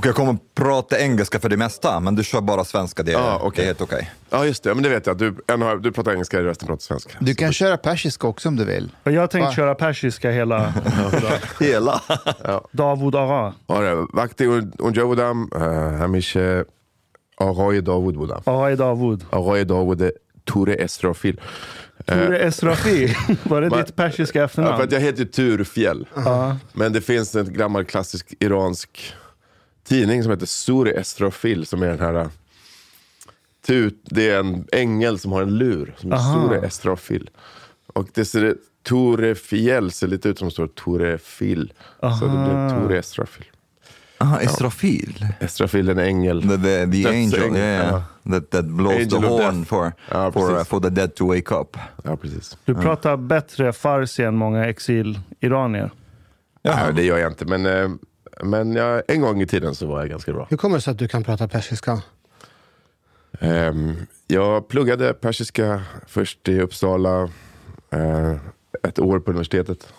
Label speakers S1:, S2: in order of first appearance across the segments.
S1: Och jag kommer prata engelska för det mesta, men du kör bara svenska. Det,
S2: ah, okay.
S1: det är helt okej. Okay.
S2: Ja, ah, just det. Men det vet jag. Du, en, du pratar engelska, resten pratar svenska.
S3: Du kan Så köra persiska också om du vill.
S4: Jag har
S3: tänkt
S4: köra persiska hela...
S1: hela? ja.
S4: Davud Ara.
S2: Vakti unja budam, eh, hamishe Aray Davud budam. Aray Davud.
S4: Aray Davud
S2: Ture Esrafil. Eh,
S4: Ture Esrafi, var det
S2: man,
S4: ditt persiska efternamn?
S2: Ja, för att jag heter ju Turfjäll. Uh -huh. Men det finns en gammal klassisk iransk tidning som heter Suri Esrafil som är den här... Tut, det är en ängel som har en lur som är. Suri Esrafil. Och det ser Tore Fjäll ser lite ut som det står Tore Fil. Så det blir Tore Esrafil.
S1: Aha, Israfil.
S2: Esrafil är en ängel.
S1: The, the, the angel, yeah,
S2: ja.
S1: that, that blows
S2: Angel
S1: the horn for,
S2: Ja,
S1: for, uh, for the dead to wake up.
S2: Ja, precis.
S4: Du pratar bättre farsi än många exil-iranier.
S2: Ja, det gör jag inte, men, eh, men jag, en gång i tiden så var jag ganska bra.
S5: Hur kommer det sig att du kan prata persiska?
S2: Ehm, jag pluggade persiska först i Uppsala, eh, ett år på universitetet.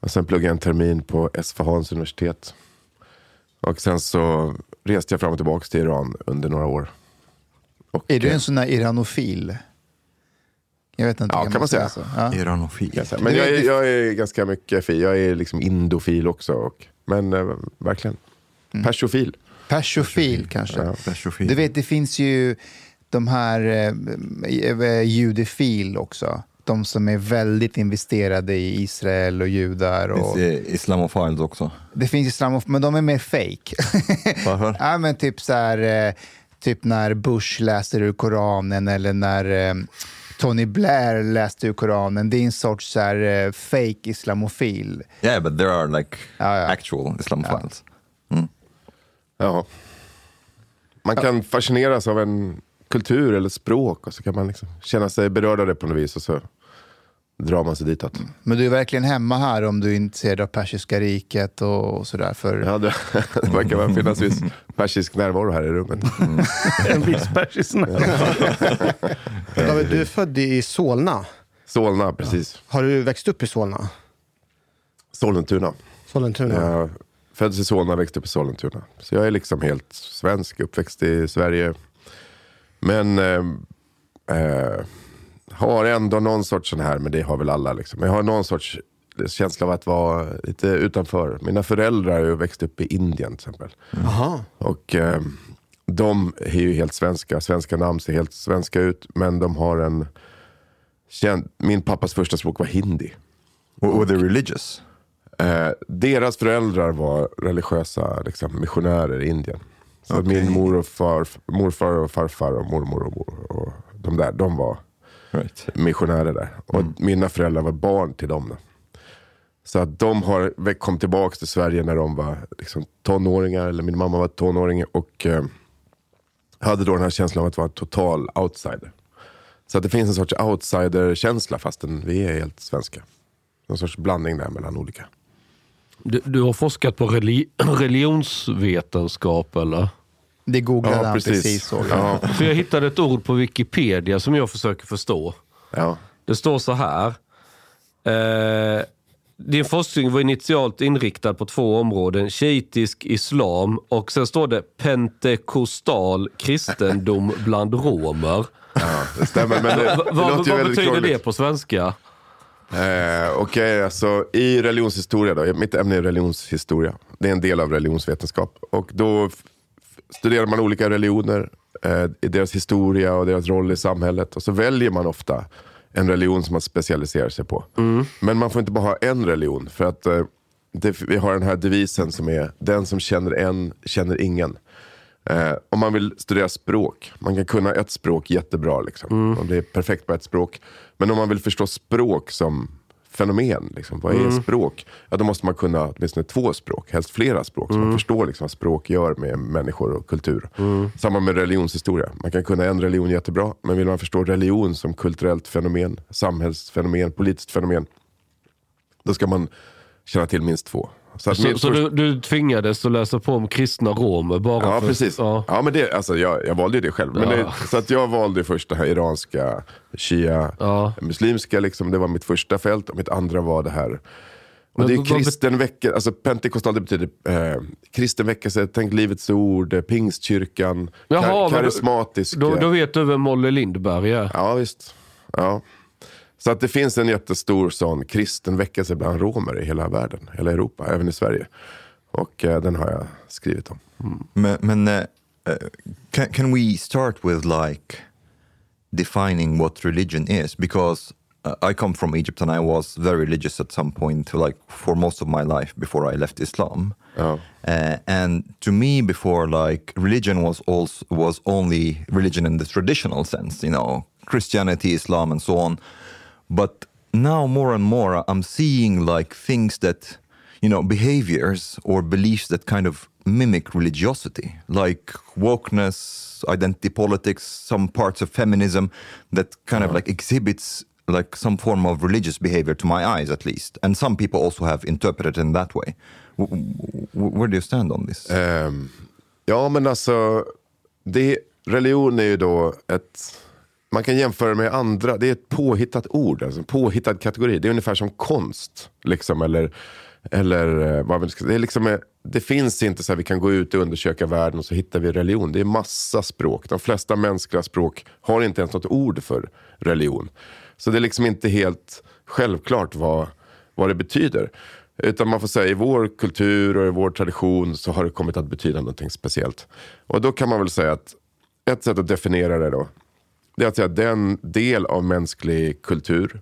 S2: Och sen pluggade jag en termin på Esfahans universitet. Och sen så reste jag fram och tillbaka till Iran under några år. Och,
S3: Är du
S2: eh,
S3: en sån där iranofil? Jag vet inte.
S2: Ja, kan man säga.
S3: så? Ja.
S1: Iranofil.
S2: säga. Men jag är, jag är ganska mycket fil. Jag är liksom indofil också. Och, men eh, verkligen. Persofil.
S3: Persofil kanske.
S2: Ja,
S1: persofil.
S3: Du vet, det finns ju de här eh, eh, judefil också. De som är väldigt investerade i Israel och judar.
S1: Finns
S3: Och,
S1: det islamofiles också?
S3: det finns islamof, men de är mer fake.
S1: Varför?
S3: ja, men typ så här, eh, typ när Bush läser ur Koranen eller när eh, Tony Blair läste ur Koranen. Det är en sorts så här, eh, fake islamofil.
S1: Yeah, but there are like
S3: Ja, ja.
S1: actual islamophiles.
S2: Ja. Man kan fascineras av en kultur eller språk och så kan man liksom känna sig berörd av det på något vis och så drar man sig ditåt.
S3: Men du är verkligen hemma här om du är intresserad av persiska riket och, och sådär. För...
S2: Ja, det, det verkar väl finnas viss persisk närvaro här i rummet.
S4: En viss persisk
S5: David, du är född i Solna.
S2: Solna, precis.
S5: Har du växt upp i Solna?
S2: Sollentuna.
S5: Sollentuna?
S2: Jag föddes i Solna växte upp i Sollentuna. Så jag är liksom helt svensk, uppväxt i Sverige. Men eh, eh, har ändå någon sorts sån här, men det har väl alla. Liksom. Jag har någon sorts känsla av att vara lite utanför. Mina föräldrar har ju växt upp i Indien till exempel.
S5: Jaha.
S2: Och eh, de är ju helt svenska. Svenska namn ser helt svenska ut. Men de har en... känd- Min pappas första språk var hindi.
S1: Were they religious?
S2: Eh, deras föräldrar var religiösa liksom, missionärer i Indien. Så min mor och far, morfar och farfar och mormor och mor och de där, de var
S1: Right.
S2: missionärer där. Och mina föräldrar var barn till dem. Då. Så att de har kom tillbaka till Sverige när de var liksom, tonåringar, eller min mamma var tonåring och eh, hade då den här känslan av att vara en total outsider. Så att det finns en sorts outsider-känsla fastän vi är helt svenska. Någon sorts blandning där mellan olika.
S6: Du, du har forskat på reli religionsvetenskap eller?
S3: Det googlade
S2: Ja,
S3: han
S2: precis.
S3: precis. jag.
S2: Ja,
S6: För jag hittade ett ord på Wikipedia som jag försöker förstå.
S2: ja.
S6: Det står så här. Eh, din forskning var initialt inriktad på två områden. Shiitisk islam och sen står det pentekostal kristendom bland romer.
S2: ja det stämmer. Men det, det
S6: Va,
S2: låter
S6: vad
S2: ju
S6: vad betyder
S2: krångligt.
S6: det på svenska?
S2: Eh, Okej, alltså i religionshistoria då. Mitt ämne är religionshistoria. Det är en del av religionsvetenskap. Och då studerar man olika religioner, eh, i deras historia och deras roll i samhället. Och så väljer man ofta en religion som man specialiserar sig på. Men man får inte bara ha en religion. För att eh, det, vi har den här devisen som är den som känner en känner ingen. Eh, om man vill studera språk, man kan kunna ett språk jättebra. Liksom. Man blir perfekt på ett språk. Men om man vill förstå språk som fenomen, liksom, vad är språk? Ja, då måste man kunna åtminstone två språk, helst flera språk. Så man förstår liksom, vad språk gör med människor och kultur. Samma med religionshistoria. Man kan kunna en religion jättebra, men vill man förstå religion som kulturellt fenomen, samhällsfenomen, politiskt fenomen, då ska man känna till minst två. Så, att
S6: Så,
S2: min
S6: så du, du tvingades att läsa på om kristna romer bara
S2: Ja,
S6: för...
S2: precis.
S6: Ja.
S2: Ja. men det, alltså, jag, jag valde ju det själv. Men
S6: Ja.
S2: det, så att jag valde först det här iranska, shia,
S6: Ja.
S2: muslimska. Liksom, det var mitt första fält. Och mitt andra var det här. Och det är kristen vecka, alltså pentekostal det betyder eh, kristen väckelse, tänk livets ord, eh, pingstkyrkan,
S6: Jaha,
S2: kar- karismatisk.
S6: Då,
S2: eh,
S6: då vet du vem Molly Lindberg är.
S2: Ja, visst. Ja. Så att det finns en jättestor sån kristen väckelse bland romer i hela världen, hela Europa, även i Sverige. Och eh, den har jag skrivit om.
S1: Men, men uh, can, can we start with like defining what religion is? Because uh, I come from Egypt and I was very religious at some point, like for most of my life before I left Islam.
S2: Ja.
S1: Uh, and to me, before, like religion was also was only religion in the traditional sense, you know, Christianity, Islam, and so on. But now, more and more, I'm seeing like things that, you know, behaviors or beliefs that kind of mimic religiosity, like wokeness, identity politics, some parts of feminism that kind of uh-huh. like exhibits like some form of religious behavior to my eyes, at least. And some people also have interpreted in that way. Where do you stand on this?
S2: Ehm, ja, men alltså, det, religion är ju då ett... Man kan jämföra med andra, det är ett påhittat ord, alltså en påhittad kategori. Det är ungefär som konst, liksom, eller, eller eh, vad man ska Det, är liksom, eh, det finns inte så här, vi kan gå ut och undersöka världen och så hittar vi religion. Det är massa språk. De flesta mänskliga språk har inte ens något ord för religion. Så det är liksom inte helt självklart vad, vad det betyder. Utan man får säga i vår kultur och i vår tradition så har det kommit att betyda någonting speciellt. Och då kan man väl säga att ett sätt att definiera det då. Det är att säga den del av mänsklig kultur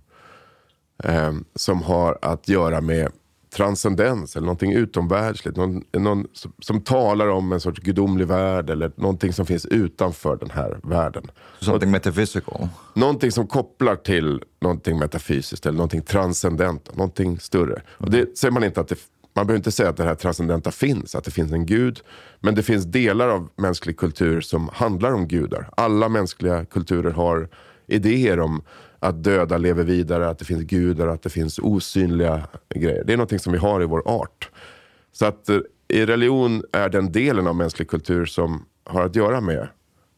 S2: eh, som har att göra med transcendens eller någonting utomvärldsligt. Någon, någon, som, som talar om en sorts gudomlig värld eller någonting som finns utanför den här världen.
S1: Something metaphysical.
S2: Någonting som kopplar till någonting metafysiskt eller någonting transcendent, någonting större. Och det säger man inte att det, man behöver inte säga att det här transcendenta finns, att det finns en gud. Men det finns delar av mänsklig kultur som handlar om gudar. Alla mänskliga kulturer har idéer om att döda lever vidare, att det finns gudar, att det finns osynliga grejer. Det är någonting som vi har i vår art. Så att eh, i religion är den delen av mänsklig kultur som har att göra med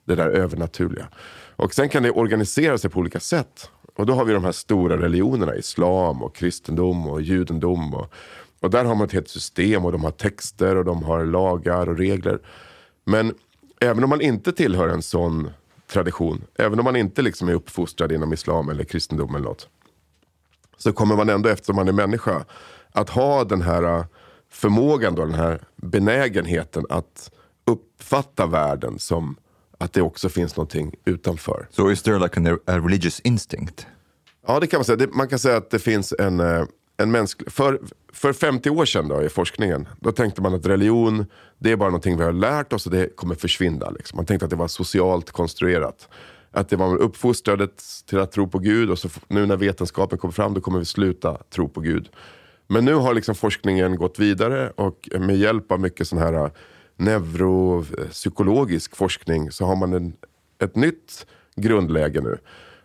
S2: det där övernaturliga. Och sen kan det organisera sig på olika sätt. Och då har vi de här stora religionerna, islam och kristendom och judendom. Och, och där har man ett helt system och de har texter och de har lagar och regler. Men även om man inte tillhör en sån tradition, även om man inte liksom är uppfostrad inom islam eller kristendom eller något. Så kommer man ändå, eftersom man är människa, att ha den här äh, förmågan, då, den här benägenheten att uppfatta världen som att det också finns någonting utanför.
S1: So is there like a religious instinct?
S2: Ja, det kan man säga. Man kan säga att det finns en, eh, en mänsklig... För, för 50 år sedan då, i forskningen, då tänkte man att religion, det är bara någonting vi har lärt oss och det kommer försvinna. Liksom. Man tänkte att det var socialt konstruerat. Att det var uppfostrade till att tro på Gud och så nu när vetenskapen kommer fram, då kommer vi sluta tro på Gud. Men nu har liksom forskningen gått vidare och med hjälp av mycket sån här äh, neuropsykologisk forskning så har man en, ett nytt grundläge nu.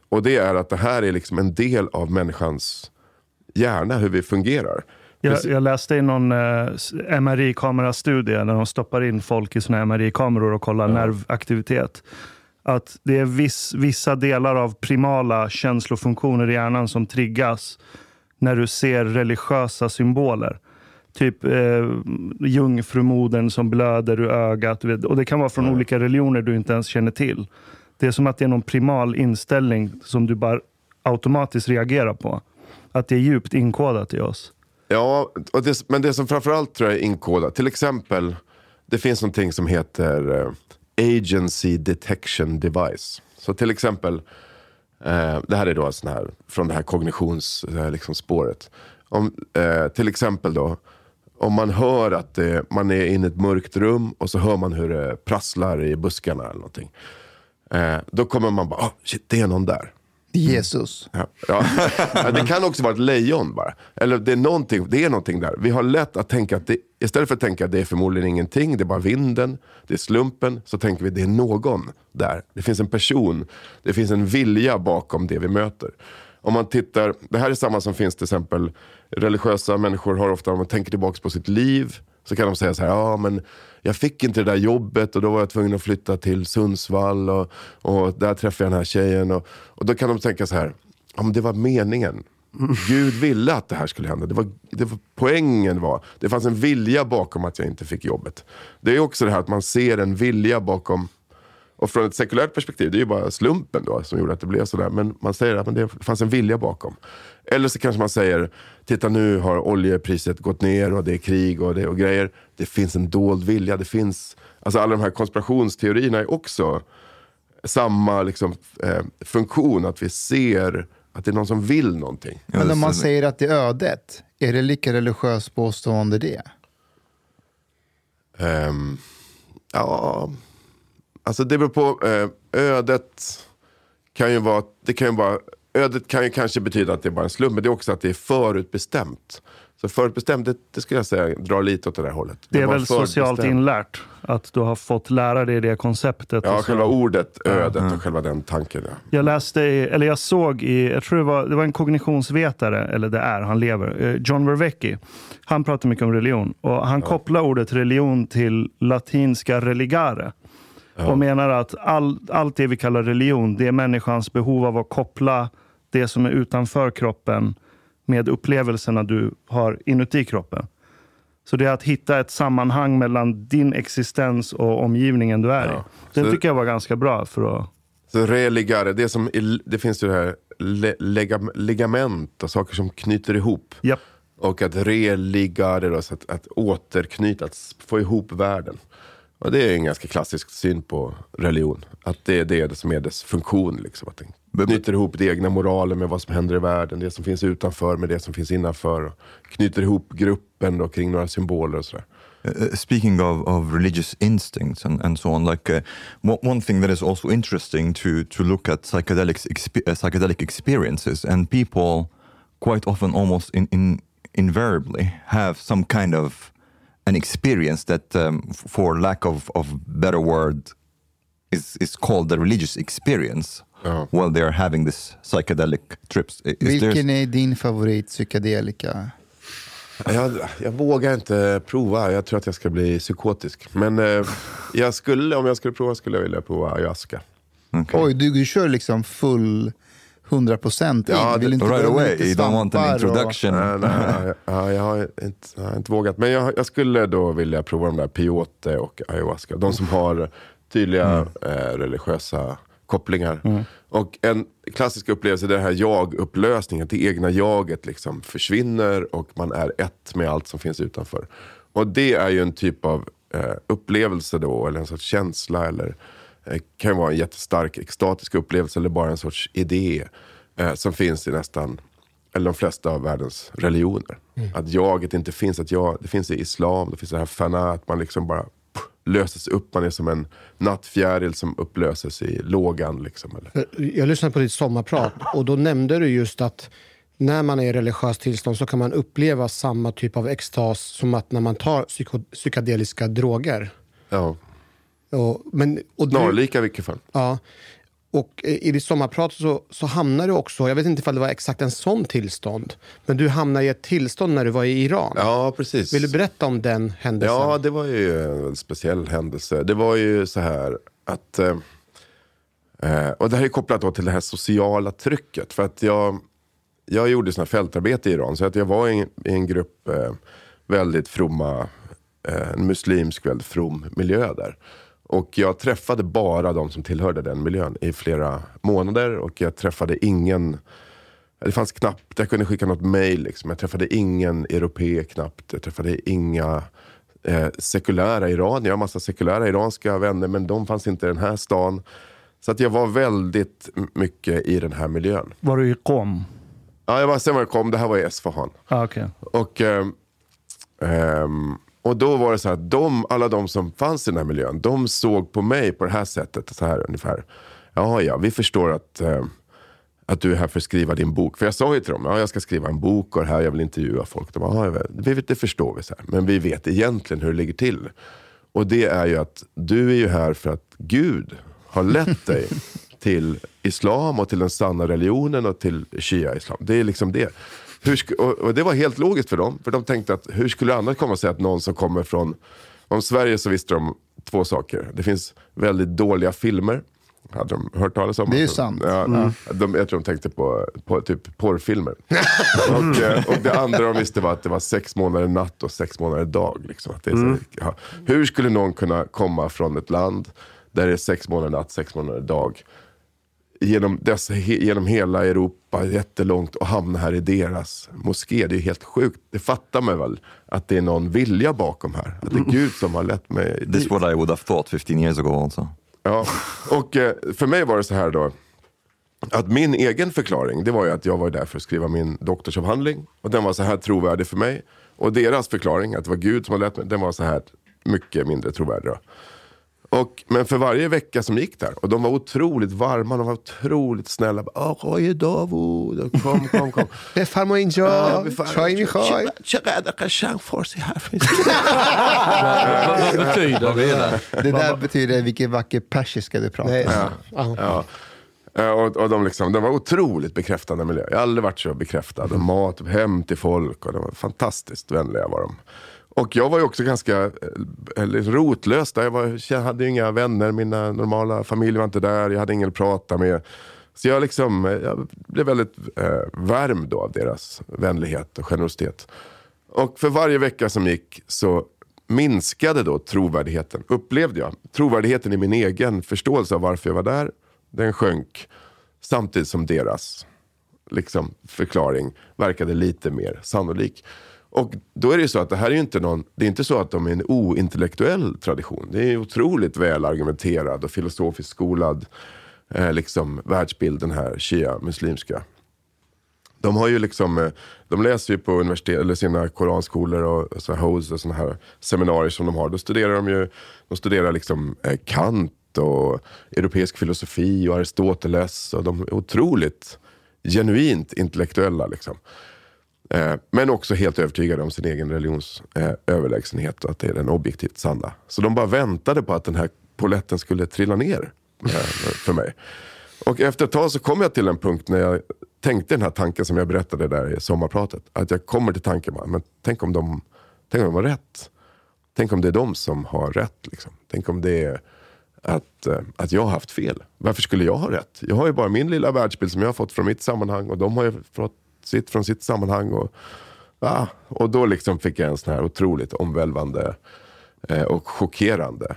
S2: Och det är att det här är liksom en del av människans hjärna, hur vi fungerar.
S4: Jag, jag läste i någon eh, MRI-kamerastudie där de stoppar in folk i såna MRI-kameror och kollar nervaktivitet. Att det är viss, vissa delar av primala känslofunktioner i hjärnan som triggas när du ser religiösa symboler. Typ eh, jungfrumodern som blöder ur ögat. Och Det kan vara från olika religioner du inte ens känner till. Det är som att det är någon primal inställning som du bara automatiskt reagerar på. Att det är djupt inkodat i oss.
S2: Ja, och det, men det som framförallt tror jag är inkodat, till exempel, det finns någonting som heter eh, Agency Detection Device. Så till exempel, eh, det här är då sån här, från det här kognitionsspåret. Eh, liksom spåret. om, eh, till exempel då, om man hör att det, man är inne i ett mörkt rum och så hör man hur det prasslar i buskarna eller någonting. Eh, då kommer man bara, oh, shit, det är någon där.
S3: Jesus.
S2: Ja, ja. Ja, det kan också vara ett lejon bara. Eller det är, någonting, det är någonting där. Vi har lätt att tänka att det, istället för att tänka att det är förmodligen ingenting, det är bara vinden, det är slumpen, så tänker vi att det är någon där. Det finns en person, det finns en vilja bakom det vi möter. Om man tittar, det här är samma som finns till exempel, religiösa människor har ofta, om man tänker tillbaka på sitt liv, så kan de säga så här, ja men jag fick inte det där jobbet och då var jag tvungen att flytta till Sundsvall och, och där träffade jag den här tjejen. Och, och då kan de tänka så här, ja men det var meningen. Gud ville att det här skulle hända. Det var, det var, poängen var, det fanns en vilja bakom att jag inte fick jobbet. Det är också det här att man ser en vilja bakom och från ett sekulärt perspektiv, det är ju bara slumpen då som gjorde att det blev sådär. Men man säger att det fanns en vilja bakom. Eller så kanske man säger, titta nu har oljepriset gått ner och det är krig och, det, och grejer. Det finns en dold vilja. Det finns, alltså alla de här konspirationsteorierna är också samma liksom, eh, funktion. Att vi ser att det är någon som vill någonting.
S3: Men om man säger att det är ödet, är det lika religiöst påstående det?
S2: Ehm, ja, alltså det beror på. Eh, ödet kan ju vara, det kan ju vara, ödet kan ju kanske betyda att det är bara en slump, men det är också att det är förutbestämt. Så förutbestämt, det, det skulle jag säga drar lite åt det där hållet.
S4: Det är väl socialt inlärt att du har fått lära dig det konceptet.
S2: Ja, själva ordet ödet och själva den tanken. Ja.
S4: Jag läste, eller jag såg i, jag tror det var, det var en kognitionsvetare, eller det är, han lever, eh, John Vervecchi. Han pratar mycket om religion och han kopplar ordet religion till latinska religare. Och menar att all, allt det vi kallar religion, det är människans behov av att koppla det som är utanför kroppen med upplevelserna du har inuti kroppen. Så det är att hitta ett sammanhang mellan din existens och omgivningen du är i. Den
S2: Så-
S4: tycker jag var ganska bra för att
S2: Så religare, det, som, det finns ju det här le, lega, ligament och saker som knyter ihop.
S4: Japp.
S2: Och att religare, då, så att, att återknyta, att få ihop världen. Och det är en ganska klassisk syn på religion. Att det är det som är dess funktion. Liksom, att den knyter ihop det egna moralen med vad som händer i världen. Det som finns utanför med det som finns innanför. Och knyter ihop gruppen då, kring några symboler och sådär.
S1: Uh, speaking of, of religious instincts and, and so on, like uh, one, one thing that is also interesting to to look at psychedelic expe- uh, psychedelic experiences, and people quite often, almost in, in invariably, have some kind of an experience that, um, for lack of of better word, is is called the religious experience while they are having this psychedelic trips. Is
S3: Vilken är din favorit psykedelika?
S2: Jag, jag vågar inte prova, jag tror att jag ska bli psykotisk. Men eh, jag skulle, om jag skulle prova skulle jag vilja prova ayahuasca.
S3: Oj, du, du kör liksom full 100 procent in.
S2: Ja,
S3: Vill inte
S1: right away, you don't want an
S3: svampar och-
S1: introduction.
S2: Nej, nej, ja, jag, har inte, jag har inte vågat. Men jag, jag skulle då vilja prova de där peyote och ayahuasca. De som har tydliga eh, religiösa kopplingar. Och en klassisk upplevelse är den här jag-upplösningen. Det egna jaget liksom försvinner och man är ett med allt som finns utanför. Och det är ju en typ av eh, upplevelse då, eller en sorts känsla. Eller eh, kan vara en jättestark extatisk upplevelse eller bara en sorts idé. Eh, som finns i nästan eller de flesta av världens religioner. Att jaget inte finns, att jag, det finns i islam, det finns det här fana, att man liksom bara pff, löses upp, man är som en nattfjäril som upplöses i lågan. Liksom, eller.
S5: För Jag lyssnade på ditt sommarprat och då nämnde du just att när man är i religiöst tillstånd så kan man uppleva samma typ av extas som att när man tar psyko- psykedeliska droger.
S2: Ja,
S5: Och, men, och
S2: snarlika i vilket fall.
S5: Ja. Och eh, i ditt sommarprat så, så hamnar du också, jag vet inte ifall det var exakt en sån tillstånd, men du hamnar i ett tillstånd när du var i Iran.
S2: Ja, precis.
S5: Vill du berätta om den händelsen?
S2: Ja, det var ju en speciell händelse. Det var ju så här att... Eh, eh, och det här är kopplat då till det här sociala trycket. För att jag, jag gjorde såna fältarbete i Iran. Så att jag var i, i en grupp eh, väldigt fromma, eh, en muslimsk väldigt from miljö där. Och jag träffade bara de som tillhörde den miljön i flera månader. Och jag träffade ingen det fanns knappt, jag kunde skicka något mail. Liksom. Jag träffade ingen europé knappt. Jag träffade inga eh, sekulära iranier. Jag har massa sekulära iranska vänner, men de fanns inte i den här stan. Så att jag var väldigt mycket i den här miljön.
S4: Var du i Qom?
S2: Ja, jag var, sen var jag kom, det här var i Esfahan.
S4: Ah, okay.
S2: Och, ehm, ehm, och då var det så att de, alla de som fanns i den här miljön, de såg på mig på det här sättet. Så här ungefär. Ja, ja, vi förstår att ehm, att du är här för att skriva din bok. För jag sa ju till dem, ja jag ska skriva en bok och det här, jag vill intervjua folk. De bara, ja, vi, det förstår vi, så här. men vi vet egentligen hur det ligger till. Och det är ju att du är ju här för att Gud har lett dig till islam och till den sanna religionen och till shia-islam. Det är liksom det. Hur, och, och, det var helt logiskt för dem, för de tänkte att hur skulle det annars komma sig att någon som kommer från, om Sverige så visste de två saker. Det finns väldigt dåliga filmer hade de hört talas om.
S3: Det är ju sant.
S2: Ja, mm. de, jag tror de tänkte på, på typ porrfilmer. och, eh, och det andra de visste var att det var sex månader natt och sex månader dag. Liksom. Att det är så, mm. ja. Hur skulle någon kunna komma från ett land där det är sex månader natt, sex månader dag. Genom, dessa, genom hela Europa, jättelångt och hamna här i deras moské. Det är helt sjukt. Det fattar man väl att det är någon vilja bakom här. Att det är Gud som har lett mig
S1: This is what I would have thought 15 years ago also.
S2: Ja, och eh, för mig var det så här då. Att min egen förklaring, det var ju att jag var där för att skriva min doktorsavhandling. Och den var så här trovärdig för mig. Och deras förklaring, att det var Gud som hade lett mig, den var så här mycket mindre trovärdig. Då. Och, men för varje vecka som gick där, och de var otroligt varma, de var otroligt snälla. Oj, David, kom, kom, kom.
S5: Beffarmo inja, chai mi
S2: chai. Chagada kashang forsi
S6: Vad betyder det?
S3: Det där betyder vilken vacker persiska du pratar.
S2: Ja. Ja. Eh, och, och de, liksom, de var otroligt bekräftande miljö. Jag har aldrig varit så bekräftad. Mat, hem till folk. Och de var fantastiskt vänliga var de. Och jag var ju också ganska eller, rotlös där. Jag, var, jag hade inga vänner, mina normala familj var inte där, jag hade ingen att prata med. Så jag, liksom, eh, jag blev väldigt eh, då av deras vänlighet och generositet. Och för varje vecka som gick så minskade då trovärdigheten, upplevde jag. Trovärdigheten i min egen förståelse av varför jag var där, den sjönk. Samtidigt som deras liksom, förklaring verkade lite mer sannolik. Och då är det ju så att det här är ju inte någon, det är inte så att de är en ointellektuell tradition. Det är otroligt väl argumenterad och filosofiskt skolad eh, liksom, världsbild, den här shia-muslimska. De har ju liksom, eh, de läser ju på universitet, eller sina koranskolor och så här, och såna här seminarier som de har. Då studerar de ju, de studerar liksom eh, Kant och europeisk filosofi och Aristoteles. Och de är otroligt genuint intellektuella. Liksom. Eh, men också helt övertygade om sin egen religions eh, överlägsenhet och att det är den objektivt sanna. Så de bara väntade på att den här poletten skulle trilla ner eh, för mig. Och efter ett tag så kom jag till en punkt när jag tänkte den här tanken som jag berättade där i sommarpratet. Att jag kommer till tanken, men tänk om de, tänk om de har rätt. Tänk om det är de som har rätt. Liksom. Tänk om det är att, att jag har haft fel. Varför skulle jag ha rätt? Jag har ju bara min lilla världsbild som jag har fått från mitt sammanhang och de har ju fått sitt från sitt sammanhang. Och, ja, och då liksom fick jag en sån här otroligt omvälvande eh, och chockerande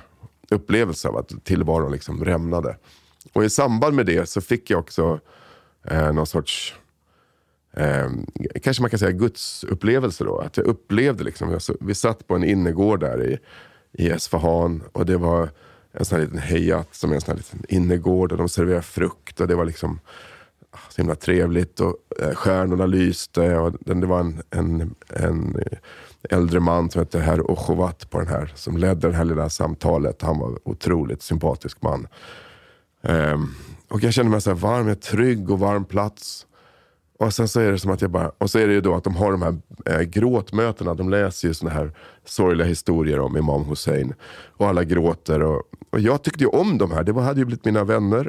S2: upplevelse av att tillvaron liksom rämnade. Och i samband med det så fick jag också eh, någon sorts Eh, kanske man kan säga gudsupplevelse då. Att jag upplevde liksom, vi satt på en innergård där i, i Esfahan och det var en sån här liten hejat som är en sån här liten innergård och de serverade frukt och det var liksom så himla trevligt och eh, stjärnorna lyste. Och det var en, en, en eh, äldre man som hette herr Ochovat på den här, som ledde det här lilla samtalet. Han var en otroligt sympatisk man. Um, och jag kände mig så här varm, jag trygg och varm plats. Och sen så är det som att jag bara, och så är det ju då att de har de här eh, gråtmötena. De läser ju såna här sorgliga historier om Imam Hussein. Och alla gråter. Och, och jag tyckte ju om de här. Det var, hade ju blivit mina vänner.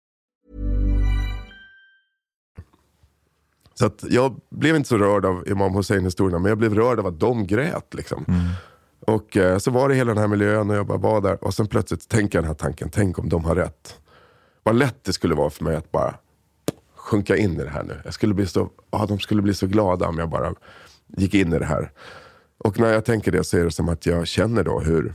S2: Så att jag blev inte så rörd av Imam Hussein-historierna, men jag blev rörd av att de grät. Liksom. Och eh, så var det hela den här miljön och jag bara var där. Och sen plötsligt tänker jag den här tanken, tänk om de har rätt. Vad lätt det skulle vara för mig att bara sjunka in i det här nu. Jag skulle bli så, ja, de skulle bli så glada om jag bara gick in i det här. Och när jag tänker det så är det som att jag känner då hur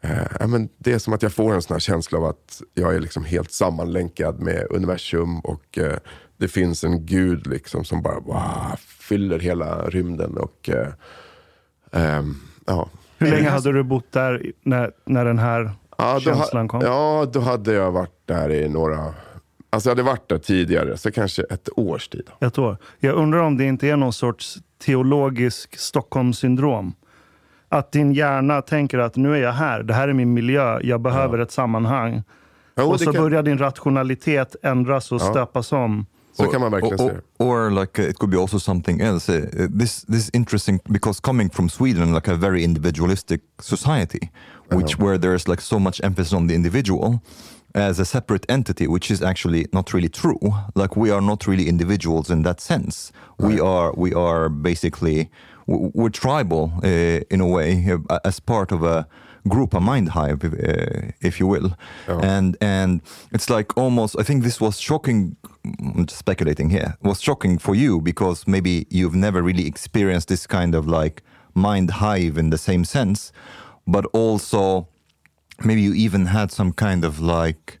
S2: Eh, men det är som att jag får en sån här känsla av att jag är liksom helt sammanlänkad med universum och eh, det finns en gud liksom som bara wow, fyller hela rymden. Och, eh, ehm, ja.
S4: Hur länge hade du bott där när, när den här
S2: Ja då,
S4: känslan
S2: ha,
S4: kom?
S2: ja, då hade jag varit där i några... Alltså jag hade varit där tidigare, så kanske ett års tid.
S4: Ett år. Jag undrar om det inte är någon sorts teologisk Stockholmssyndrom. Att din hjärna tänker att nu är jag här, det här är min miljö, jag behöver ett sammanhang.
S2: Jo,
S4: och så
S2: kan-
S4: börjar din rationalitet ändras och
S2: Ja.
S4: stöpas om.
S2: Så kan man verkligen
S1: or,
S2: se
S1: or, or like uh, it could be also something else. Uh, this this is interesting because coming from Sweden, like a very individualistic society, which where there is like so much emphasis on the individual as a separate entity, which is actually not really true. Like we are not really individuals in that sense. We are we are basically we're tribal uh, in a way uh, as part of a group, a mind hive, if, uh, if you will. And and it's like almost. I think this was shocking. I'm just speculating here. Was shocking for you because maybe you've never really experienced this kind of like mind hive in the same sense, but also maybe you even had some kind of like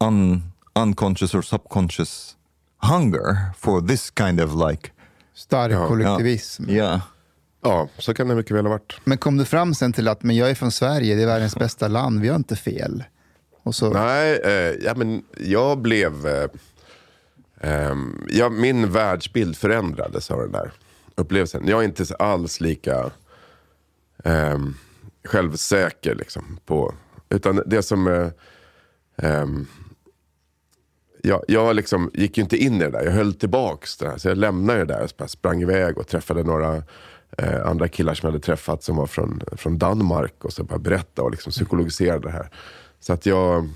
S1: un, unconscious or subconscious hunger for this kind of like
S3: Stark
S2: Ja.
S3: kollektivism.
S1: yeah
S2: Ja, så kan det mycket väl ha varit.
S3: Men kom du fram sen till att men jag är från Sverige, det är världens bästa land, vi har inte fel? Och så,
S2: Nej, eh, ja, men jag blev... Eh, ehm, ja, min världsbild förändrades av den där upplevelsen. Jag är inte alls lika ehm, självsäker. Liksom, på, utan det som... Eh, ehm, jag, jag liksom gick ju inte in i det där, jag höll tillbaks det där. Så jag lämnade det där och sprang iväg och träffade några eh, andra killar som jag hade träffat som var från, från Danmark. Och så bara berättade och liksom psykologiserade det här. Så att jag,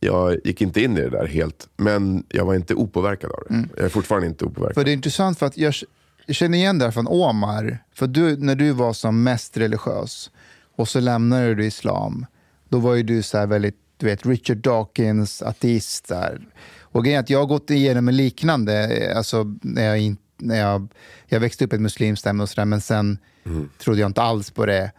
S2: jag gick inte in i det där helt. Men jag var inte opåverkad av det. Jag är fortfarande inte opåverkad.
S3: För det är intressant för att jag, jag känner igen det här från Omar. För du, när du var som mest religiös och så lämnade du islam, då var ju du så här väldigt, du vet, Richard Dawkins, ateist. Där. Och grejen är att jag har gått igenom en liknande, eh, alltså när jag, in, när jag, jag växte upp i ett muslimskt hem och sådär, men sen trodde jag inte alls på det.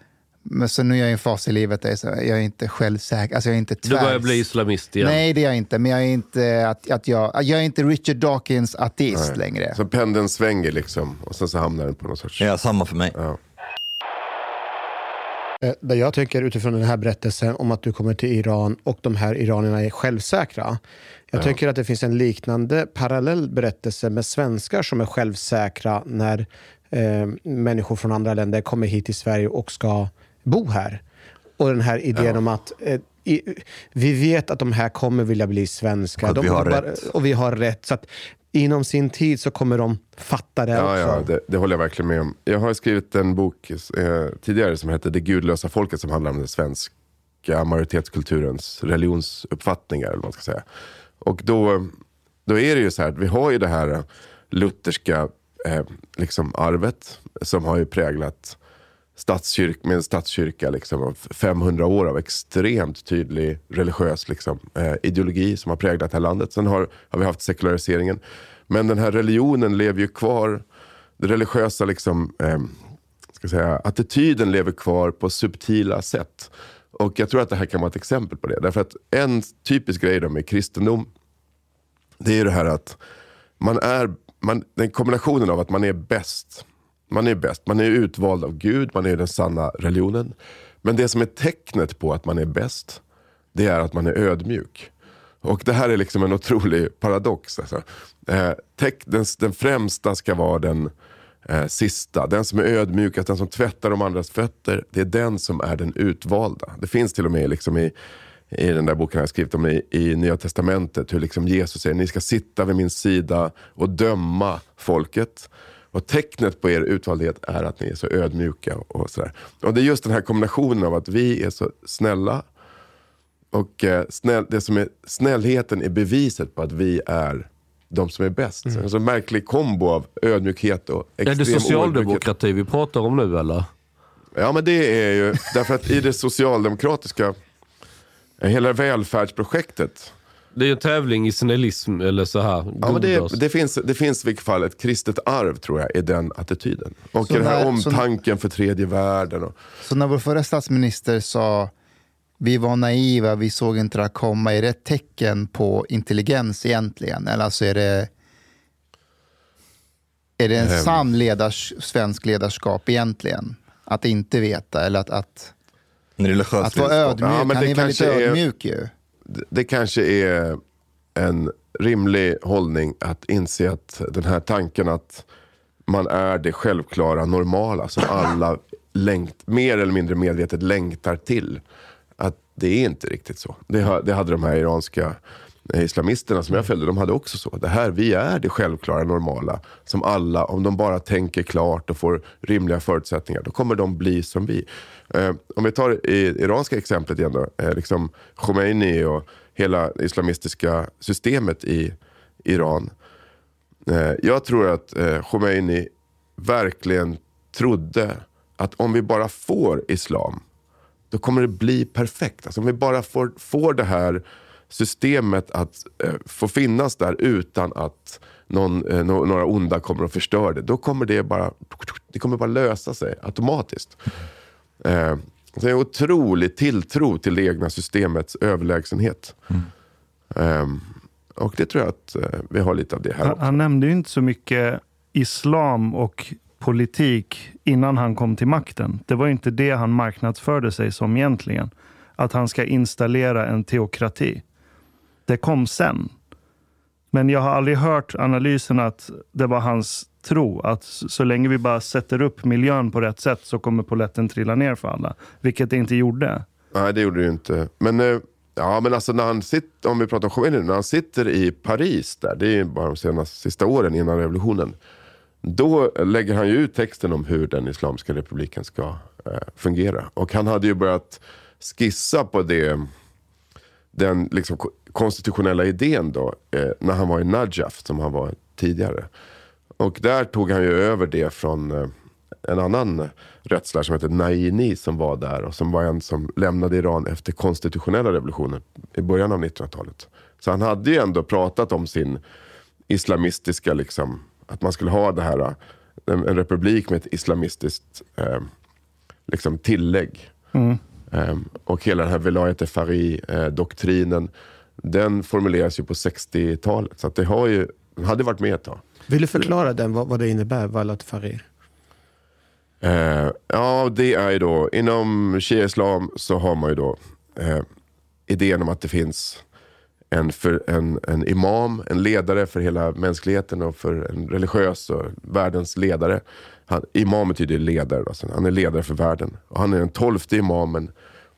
S3: Men så nu är jag i en fas i livet där jag är, inte självsäker, alltså jag är inte
S6: Du börjar
S3: tvärs.
S6: bli islamist igen.
S3: Nej, det är jag inte. Men jag är inte, att, att jag, jag är inte Richard Dawkins ateist längre.
S2: Så pendeln svänger liksom. Och sen så hamnar den på någon sorts...
S1: yeah samma för mig.
S2: Ja.
S5: Eh, Där jag tänker utifrån den här berättelsen om att du kommer till Iran och de här iranierna är självsäkra. Jag tänker att det finns en liknande parallell berättelse med svenskar som är självsäkra när eh, människor från andra länder kommer hit till Sverige och ska bo här. Och den här idén om att eh, i, vi vet att de här kommer vilja bli svenskar.
S1: Och att
S5: de,
S1: vi har
S5: bara-
S1: rätt.
S5: Och vi har rätt. Så att inom sin tid så kommer de fatta det
S2: Ja,
S5: också.
S2: ja det, det håller jag verkligen med om. Jag har skrivit en bok eh, tidigare som heter Det gudlösa folket som handlar om den svenska majoritetskulturens religionsuppfattningar. Eller vad man ska säga. Och då, då är det ju så här att vi har ju det här lutherska eh, liksom arvet som har ju präglat statskyrk, med en statskyrka liksom, av 500 år av extremt tydlig religiös liksom, eh, ideologi som har präglat det här landet. Sen har, har vi haft sekulariseringen. Men den här religionen lever ju kvar. Det religiösa liksom, eh, ska säga, attityden lever kvar på subtila sätt. Och jag tror att det här kan vara ett exempel på det. Därför att en typisk grej då med kristendom, det är ju det här att man är, man, den kombinationen av att man är bäst. Man är bäst, man är utvald av Gud, man är den sanna religionen. Men det som är tecknet på att man är bäst, det är att man är ödmjuk. Och det här är liksom en otrolig paradox. Alltså. Eh, teck, den, den främsta ska vara den eh, sista. Den som är ödmjukast, den som tvättar de andras fötter. Det är den som är den utvalda. Det finns till och med liksom i, i den där boken jag skrivit om i, i Nya Testamentet. Hur liksom Jesus säger, ni ska sitta vid min sida och döma folket. Och tecknet på er utvaldhet är att ni är så ödmjuka. Och, sådär. och det är just den här kombinationen av att vi är så snälla. Och eh, snäll, det som är, snällheten är beviset på att vi är de som är bäst. Mm. Alltså en märklig kombo av ödmjukhet och extrem
S6: Är det socialdemokrati vi pratar om nu eller?
S2: Ja men det är ju, därför att i det socialdemokratiska, hela välfärdsprojektet.
S6: Det är ju en tävling i snällism eller så här.
S2: Ja, men det, det, finns, det finns i vilket fall ett kristet arv tror jag i den attityden. Och
S3: Så
S2: den här
S3: när-
S2: omtanken för tredje världen. Och,
S3: Så när vår förra statsminister sa vi var naiva, vi såg inte det här komma, är det ett tecken på intelligens egentligen? Eller alltså är det, är det en
S2: Ehm.
S3: sann ledars, svensk ledarskap egentligen? Att inte veta eller att, att, att vara ödmjuk.
S2: Ja, men
S3: Han
S2: det
S3: är väldigt
S2: kanske är-
S3: ödmjuk ju
S2: det, kanske är en rimlig hållning att inse att den här tanken att man är det självklara, normala som alla längt, mer eller mindre medvetet längtar till. Att det är inte riktigt så. Det, det hade de här iranska islamisterna som jag följde, de hade också så. Det här, vi är det självklara, normala. Som alla, om de bara tänker klart och får rimliga förutsättningar, då kommer de bli som vi. Eh, om vi tar det iranska exemplet igen då. Eh, liksom Khomeini och hela islamistiska systemet i Iran. Eh, jag tror att eh, Khomeini verkligen trodde att om vi bara får islam, då kommer det bli perfekt. Alltså om vi bara får, får det här systemet att eh, få finnas där utan att någon, eh, no, några onda kommer och förstör det. Då kommer det bara, det kommer bara lösa sig automatiskt. Eh, så det är en otrolig tilltro till det egna systemets överlägsenhet. Eh, och det tror jag att eh, vi har lite av det här
S4: Han, han nämnde ju inte så mycket islam och politik innan han kom till makten. Det var inte det han marknadsförde sig som egentligen. Att han ska installera en teokrati. Det kom sen. Men jag har aldrig hört analysen att det var hans tro att så länge vi bara sätter upp miljön på rätt sätt så kommer poletten trilla ner för alla. Vilket det inte gjorde.
S2: Nej, det gjorde det ju inte. Men, eh, ja, men alltså när han sitter, om vi pratar om Khomeini, när han sitter i Paris där, det är ju bara de senaste sista åren innan revolutionen. Då lägger han ju ut texten om hur den Islamiska republiken ska eh, fungera. Och han hade ju börjat skissa på det, den liksom konstitutionella idén då, eh, när han var i Najaf, som han var tidigare. Och där tog han ju över det från eh, en annan rättslärare som heter Naini som var där och som var en som lämnade Iran efter konstitutionella revolutionen i början av 1900-talet. Så han hade ju ändå pratat om sin islamistiska, liksom, att man skulle ha det här, en, en republik med ett islamistiskt eh, liksom tillägg. Eh, och hela den här Velayat Fari-doktrinen, den formuleras ju på 60-talet. Så det har ju, hade varit med ett tag.
S5: Vill du förklara den, vad, vad det innebär, Walat Farir?
S2: Eh, ja, det är ju då, inom shia-islam så har man ju då eh, idén om att det finns en, för, en, en imam, en ledare för hela mänskligheten och för en religiös och världens ledare. Han, imam betyder ledare, då, så han är ledare för världen. Och han är den tolfte imamen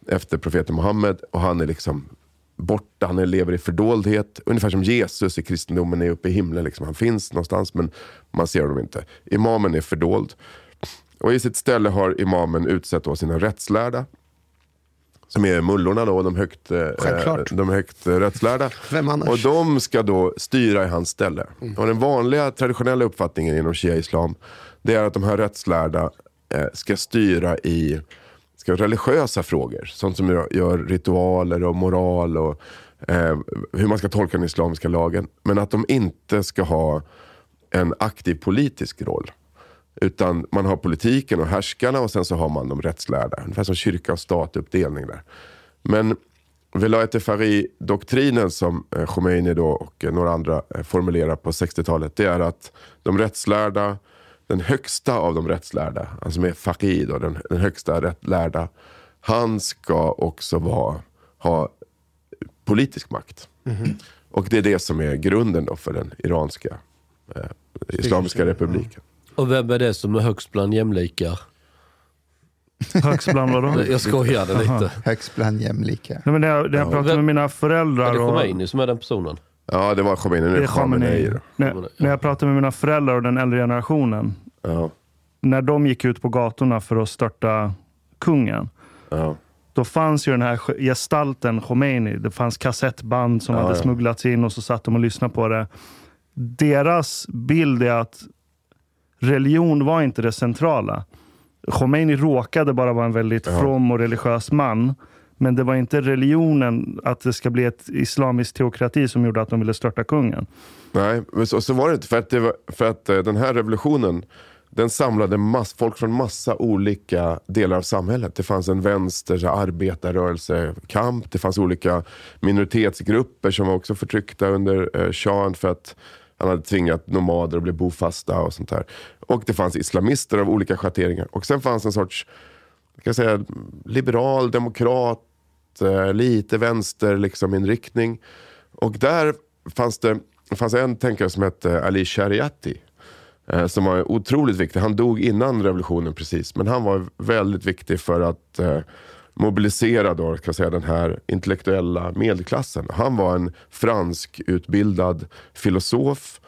S2: efter profeten Muhammed och han är liksom borta, han lever i fördoldhet. Ungefär som Jesus i kristendomen är uppe i himlen. Liksom. Han finns någonstans men man ser honom inte. Imamen är fördold. Och i sitt ställe har imamen utsett då sina rättslärda. Som är mullorna då, de högt, eh, de högt eh, rättslärda.
S5: Vem annars?
S2: Och de ska då styra i hans ställe. Och den vanliga traditionella uppfattningen inom shia-islam, det är att de här rättslärda eh, ska styra i ska, religiösa frågor. Sånt som gör, gör ritualer och moral och eh, hur man ska tolka den islamiska lagen. Men att de inte ska ha en aktiv politisk roll. Utan man har politiken och härskarna och sen så har man de rättslärda. Ungefär som kyrka och statuppdelning där. Men Velayat e Fari-doktrinen som eh, Khomeini då och eh, några andra eh, formulerar på 60-talet. Det är att de rättslärda, den högsta av de rättslärda, alltså med Faqih då, den, den högsta rättlärda. Han ska också vara, ha politisk makt.
S5: Mhm.
S2: Och det är det som är grunden då för den iranska eh, Islamiska republiken.
S6: Och vem är det som är högst bland jämlikar?
S4: Högst bland vadå?
S6: Jag skojade lite.
S3: Högst bland jämlika.
S4: Nej, men när jag, när jag pratar med mina
S6: Är
S4: föräldrar
S6: det
S4: och...
S6: Khomeini som är den personen?
S2: Ja, det var Khomeini. Nu
S4: Det
S2: är Khamenei.
S4: När, när jag pratar med mina föräldrar och den äldre generationen.
S2: Ja,
S4: När de gick ut på gatorna för att störta kungen.
S2: ja.
S4: Då fanns ju den här gestalten Khomeini. Det fanns kassettband som
S2: Ja,
S4: hade
S2: ja.
S4: smugglats in och så satt de och lyssnade på det. Deras bild är att religion var inte det centrala. Khomeini råkade bara vara en väldigt from och religiös man. Men det var inte religionen, att det ska bli ett islamisk teokrati som gjorde att de ville störta kungen.
S2: Nej, men så, så var det inte. För att, det var, för att eh, den här revolutionen den samlade mass, folk från massa olika delar av samhället. Det fanns en vänster, arbetarrörelsekamp. Det fanns olika minoritetsgrupper som var också förtryckta under eh, shahen för att han hade tvingat nomader att bli bofasta och sånt där. Och det fanns islamister av olika schatteringar. Och sen fanns en sorts kan jag säga, liberal, demokrat, eh, lite vänster liksom, inriktning. Och där fanns det fanns en tänkare som hette eh, Ali Shariati. Eh, som var otroligt viktig. Han dog innan revolutionen precis. Men han var väldigt viktig för att mobilisera då, kan jag säga, den här intellektuella medelklassen. Han var en fransk utbildad filosof.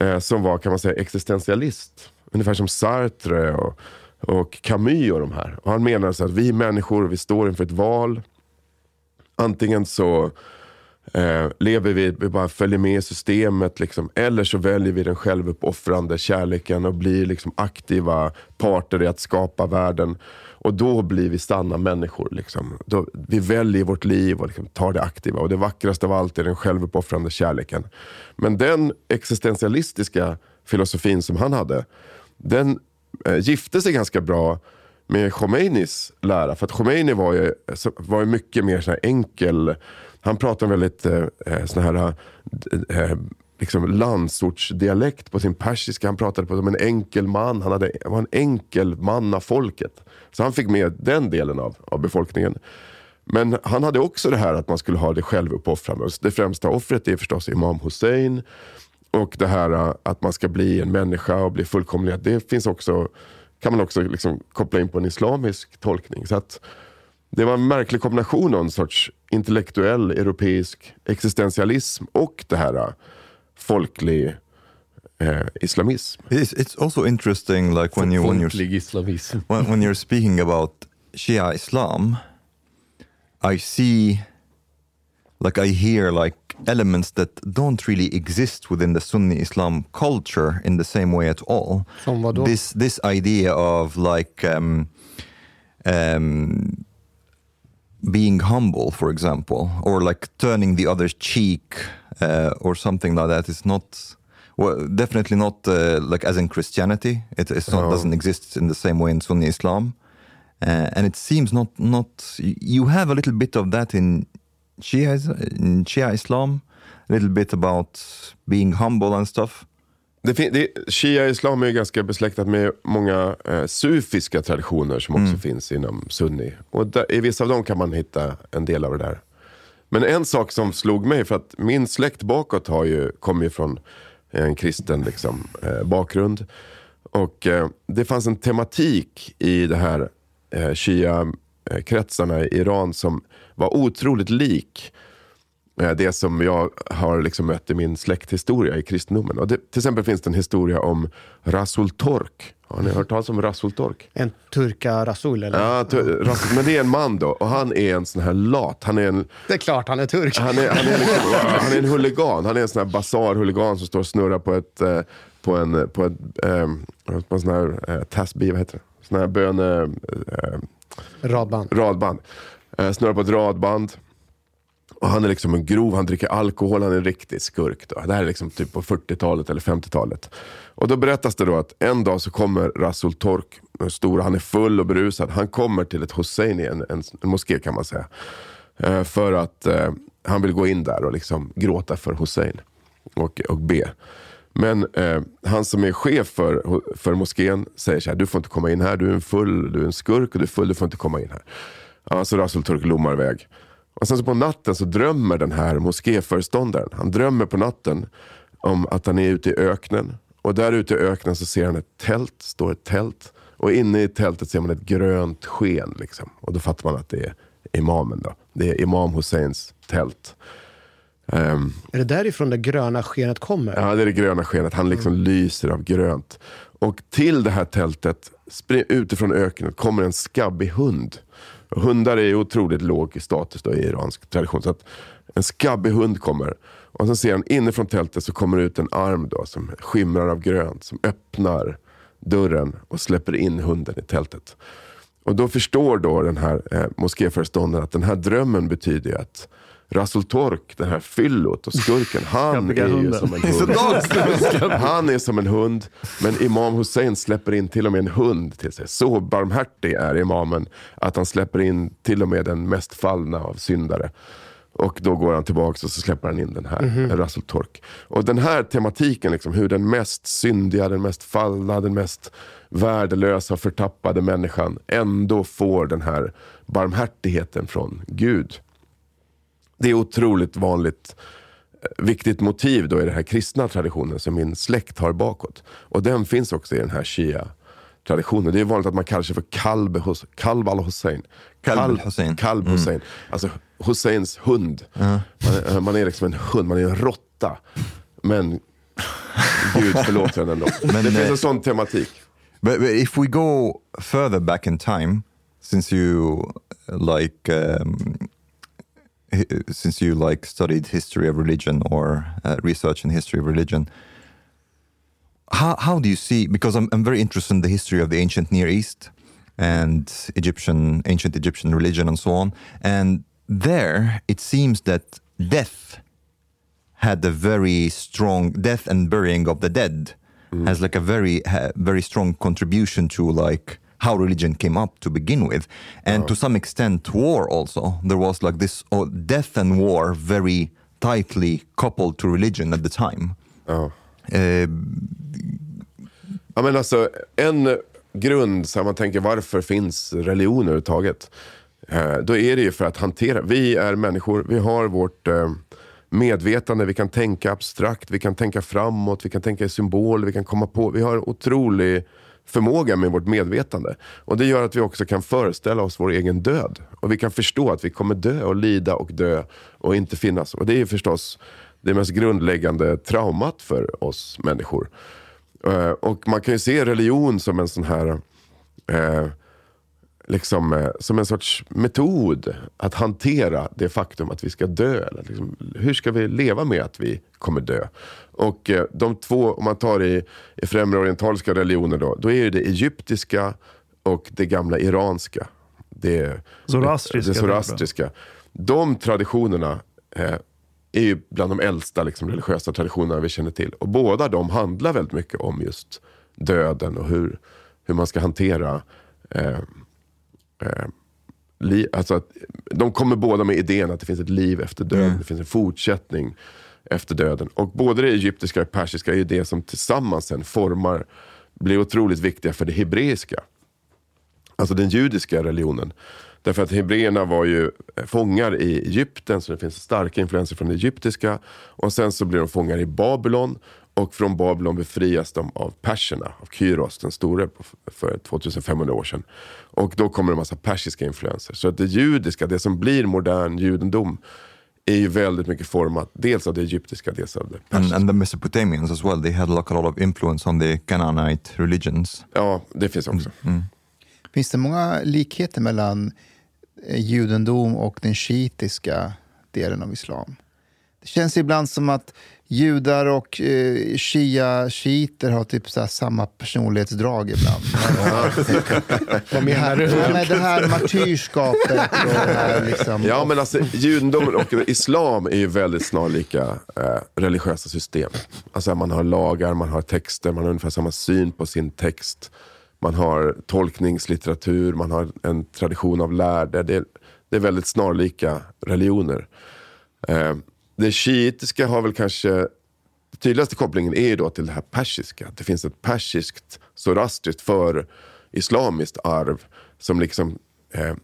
S2: Eh, som var kan man säga existentialist. Ungefär som Sartre och, och Camus och de här. Och han menar så att vi människor, vi står inför ett val. Antingen så eh, lever vi, vi bara följer med i systemet. Liksom. Eller så väljer vi den självuppoffrande kärleken och blir liksom aktiva parter i att skapa världen. Och då blir vi sanna människor. Liksom. Då, vi väljer vårt liv och liksom tar det aktiva. Och det vackraste av allt är den självuppoffrande kärleken. Men den existentialistiska filosofin som han hade, den eh, gifte sig ganska bra med Khomeinis lära. För att Khomeini var ju, var ju mycket mer så här enkel. Han pratade väldigt eh, eh, sån här eh, eh, liksom landsortsdialekt på sin persiska. Han pratade på som en enkel man. Han hade, var en enkel man av folket. Så han fick med den delen av, av befolkningen. Men han hade också det här att man skulle ha det självuppoffrande. Det främsta offret är förstås Imam Hussein. Och det här eh, att man ska bli en människa och bli fullkomlig. Det finns också, kan man också liksom koppla in på en islamisk tolkning. Så att det var en märklig kombination av en sorts intellektuell europeisk existentialism och det här eh, folklig eh, islamism.
S1: It's, it's also interesting, like when you when you're when, when you're speaking about Shia Islam, I see, like I hear, like elements that don't really exist within the Sunni Islam culture in the same way at all.
S5: Som vad då?
S1: This this idea of like um, um, being humble, for example, or like turning the other cheek, uh, or something like that is not. Well, definitely not uh, like as in Christianity. It it's not,
S2: No.
S1: doesn't exist in the same way in Sunni Islam, uh, and it seems not not. You have a little bit of that in Shia in Shia Islam, a little bit about being humble and stuff.
S2: Det det, Shia-islam är ju ganska besläktat med många eh, sufiska traditioner som också finns inom sunni. Och där, i vissa av dem kan man hitta en del av det där. Men en sak som slog mig, för att min släkt bakåt har ju, kommer ju från en kristen liksom, eh, bakgrund. Och eh, det fanns en tematik i det här eh, Shia-kretsarna i Iran som var otroligt lik eh, det som jag har liksom mött i min släkthistoria i kristendomen. Och det, till exempel finns det en historia om Rasul Tork. Har ni hört talas om Rasul Tork?
S5: En turka Rasul eller?
S2: Ja, tu- Rasul, men det är en man då. Och han är en sån här lat. Han är en,
S5: Det är klart han är turk.
S2: han är, han är, liksom, han är en huligan. Han är en sån här basarhuligan som står och snurrar på ett, eh, på en, på ett, eh, på en sån här eh, vad heter det? Sån här böne... Eh,
S5: Radband.
S2: radband. Eh, snurrar på ett radband. Och han är liksom en grov, han dricker alkohol, han är en riktig skurk. Då. Det här är liksom typ på 40-talet eller 50-talet. Och då berättas det då att en dag så kommer Rasul Tork, den stora, han är full och berusad. Han kommer till ett Hosseini, en, en, en moské kan man säga. Eh, för att eh, han vill gå in där och liksom gråta för Hussein och, och be. Men eh, han som är chef för, för moskén säger så här, du får inte komma in här, du är en full, du är en skurk och du är full, du får inte komma in här. Ja, så Rasul Turk lommar iväg. Och sen så på natten så drömmer den här moskéföreståndaren, han drömmer på natten om att han är ute i öknen. Och där ute i öknen så ser han ett tält, står ett tält. Och inne i tältet ser man ett grönt sken. Liksom. Och då fattar man att det är imamen. Då. Det är Imam Husseins tält. Um,
S5: är det därifrån det gröna skenet kommer?
S2: Ja, det är det gröna skenet. Han liksom mm. lyser av grönt. Och till det här tältet, utifrån öknen, kommer en skabbig hund. Hundar är otroligt låg status då, i iransk tradition. Så att en skabbig hund kommer. Och sen ser han inifrån tältet så kommer det ut en arm då, som skimrar av grönt. Som öppnar dörren och släpper in hunden i tältet. Och då förstår då den här eh, moskéföreståndaren att den här drömmen betyder att Rasul Tork, den här fyllot och skurken, han är ju som en hund. han är som en hund, men Imam Hussein släpper in till och med en hund till sig. Så barmhärtig är imamen att han släpper in till och med den mest fallna av syndare. Och då går han tillbaka och så släpper han in den här, mm -hmm. Rasul Tork. Och den här tematiken, liksom, hur den mest syndiga, den mest fallna, den mest värdelösa, förtappade människan ändå får den här barmhärtigheten från Gud. Det är otroligt vanligt eh, viktigt motiv då i den här kristna traditionen som min släkt har bakåt. Och den finns också i den här shia traditionen. Det är vanligt att man kallar sig för Kalb, Kalb al-Hussein.
S1: Kalb Hussein.
S2: Kalb mm. Hussein. Mm. Alltså Husseins hund. -huh. man, man, är liksom en hund, man är en råtta. Men Gud förlåter en ändå. Men, det finns en eh, sån tematik.
S1: But, but if we go further back in time, since you like um, since you like studied history of religion or uh, research in history of religion, how how do you see? Because I'm I'm very interested in the history of the ancient Near East and Egyptian ancient Egyptian religion and so on. And there, it seems that death had a very strong death and burying of the dead mm. has like a very very strong contribution to like how religion came up to begin with and oh. to some extent war also there was like this oh, death and war very tightly coupled to religion at the time
S2: oh. uh, ja men alltså en grund, så man tänker varför finns religion överhuvudtaget? Eh, då är det ju för att hantera, vi är människor, vi har vårt eh, medvetande, vi kan tänka abstrakt, vi kan tänka framåt, vi kan tänka i symbol, vi kan komma på, vi har otrolig förmåga med vårt medvetande. Och det gör att vi också kan föreställa oss vår egen död. Och vi kan förstå att vi kommer dö och lida och dö och inte finnas. Och det är förstås det mest grundläggande traumat för oss människor. Eh, och man kan ju se religion som en sån här eh, liksom, eh, som en sorts metod att hantera det faktum att vi ska dö. Eller liksom, hur ska vi leva med att vi kommer dö? Och eh, de två, om man tar i, i främre orientaliska religioner då, då är det egyptiska och det gamla iranska. Det,
S4: zoroastriska.
S2: Det, det zoroastriska. De traditionerna eh, är ju bland de äldsta liksom, religiösa traditionerna vi känner till. Och båda de handlar väldigt mycket om just döden och hur, hur man ska hantera eh, eh, li, alltså att, de kommer båda med idén att det finns ett liv efter döden. Mm. Det finns en fortsättning efter döden. Och både det egyptiska och persiska är ju det som tillsammans sen formar, blir otroligt viktiga för det hebreiska. Alltså den judiska religionen. Därför att hebreerna var ju fångar i Egypten, så det finns starka influenser från det egyptiska. Och sen så blir de fångar i Babylon. Och från Babylon befrias de av perserna, av Kyros den store för 2500 år sedan. Och då kommer det en massa persiska influenser. Så att det judiska, det som blir modern judendom, är ju väldigt mycket format dels av det egyptiska, dels av det
S1: persiska. And, and the Mesopotamians as well, they had like a lot of influence on the Canaanite religions.
S2: Ja, det finns också. Mm. Mm.
S3: Finns det många likheter mellan eh, judendom och den shiitiska delen av islam? Det känns ibland som att judar och eh, shia-shiiter har typ så samma personlighetsdrag ibland.
S5: Vad menar du?
S3: Ja, men det här martyrskapet och det här liksom.
S2: Ja, men alltså judendomen och islam är ju väldigt snarlika eh, religiösa system. Alltså man har lagar, man har texter, man har ungefär samma syn på sin text. Man har tolkningslitteratur, man har en tradition av lärde. Det, det är väldigt snarlika religioner. Eh, det shiitiska har väl kanske, den tydligaste kopplingen är ju då till det här persiska. Det finns ett persiskt, zoroastriskt för islamiskt arv som liksom eh,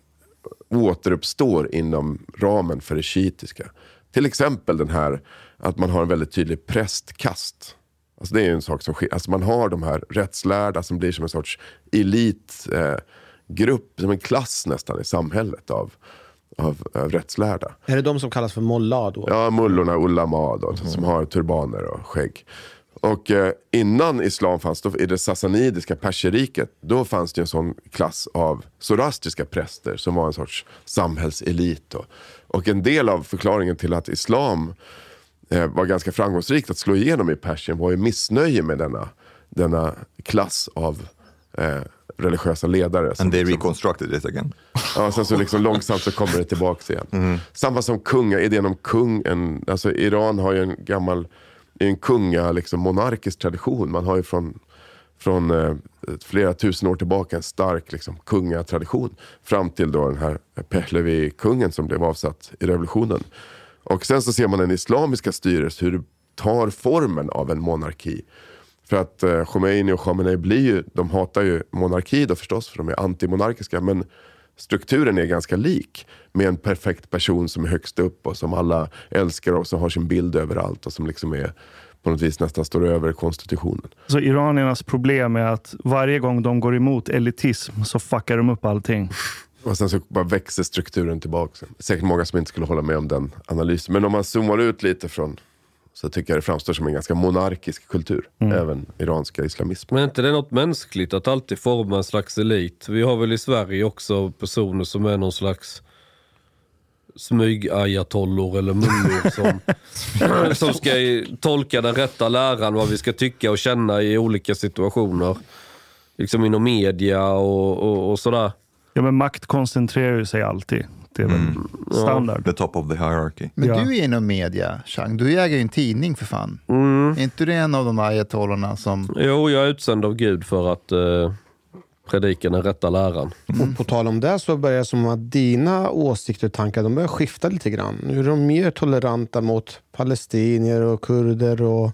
S2: återuppstår inom ramen för det shiitiska. Till exempel den här att man har en väldigt tydlig prästkast. Alltså det är ju en sak som sker. Alltså man har de här rättslärda som blir som en sorts elitgrupp, eh, som en klass nästan i samhället av, av, av rättslärda.
S5: Är det de som kallas för molla då?
S2: Ja, mullorna, ulama då, som har turbaner och skägg. Och eh, innan islam fanns, då, i det sassanidiska perseriket, då fanns det en sån klass av zoroastriska präster som var en sorts samhällselit. Och, och en del av förklaringen till att islam eh, var ganska framgångsrikt att slå igenom i Persien var ju missnöje med denna, denna klass av eh, religiösa ledare.
S1: And they
S2: liksom-
S1: reconstructed it again.
S2: Ja, sen så liksom långsamt så kommer det tillbaka igen. Samma som kunga, idén om kung. En, alltså Iran har ju en gammal en kunga, liksom, monarkisk tradition. Man har ju från, från eh, flera tusen år tillbaka en stark liksom, kungatradition. Fram till då den här Pehlevi-kungen som blev avsatt i revolutionen. Och sen så ser man den islamiska styret, hur det tar formen av en monarki. För att eh, Khomeini och Khamenei blir ju, de hatar ju monarki då förstås, för de är antimonarkiska. Men strukturen är ganska lik. Med en perfekt person som är högst upp och som alla älskar och som har sin bild överallt. Och som liksom är på något vis nästan står över konstitutionen.
S4: Så iraniernas problem är att varje gång de går emot elitism så fuckar de upp allting.
S2: Och sen så bara växer strukturen tillbaka. Säkert många som inte skulle hålla med om den analysen. Men om man zoomar ut lite från så tycker jag det framstår som en ganska monarkisk kultur. Även iranska islamismen.
S6: Men är inte det något mänskligt att alltid forma en slags elit? Vi har väl i Sverige också personer som är någon slags smyg-ayatollor eller mullor som, som ska tolka den rätta läran, vad vi ska tycka och känna i olika situationer. Liksom inom media och, och, och sådär.
S4: Ja, men makt koncentrerar sig alltid. Det är väl standard.
S1: The top of the hierarchy.
S3: Men
S4: Ja.
S3: du är inom media, Chang. Du äger ju en tidning för fan. Är inte du en av de ayatollorna som...
S6: Jo, jag är utsänd av Gud för att eh, predika den rätta läran.
S5: Och på tal om det så börjar det som att dina åsikter och tankar de börjar skifta lite grann. Nu är de mer toleranta mot palestinier och kurder. Och...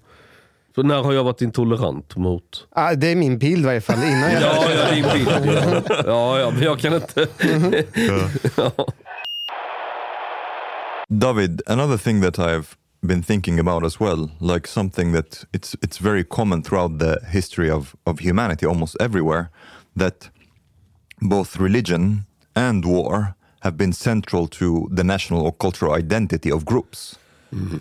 S6: Så när har jag varit intolerant mot?
S5: Ah, det är min bild i varje fall. Innan jag...
S6: Ja, ja, din bild. Ja. ja, ja, men jag kan inte... ja.
S1: David, another thing that I've been thinking about as well, like something that it's it's very common throughout the history of, of humanity, almost everywhere, that both religion and war have been central to the national or cultural identity of groups.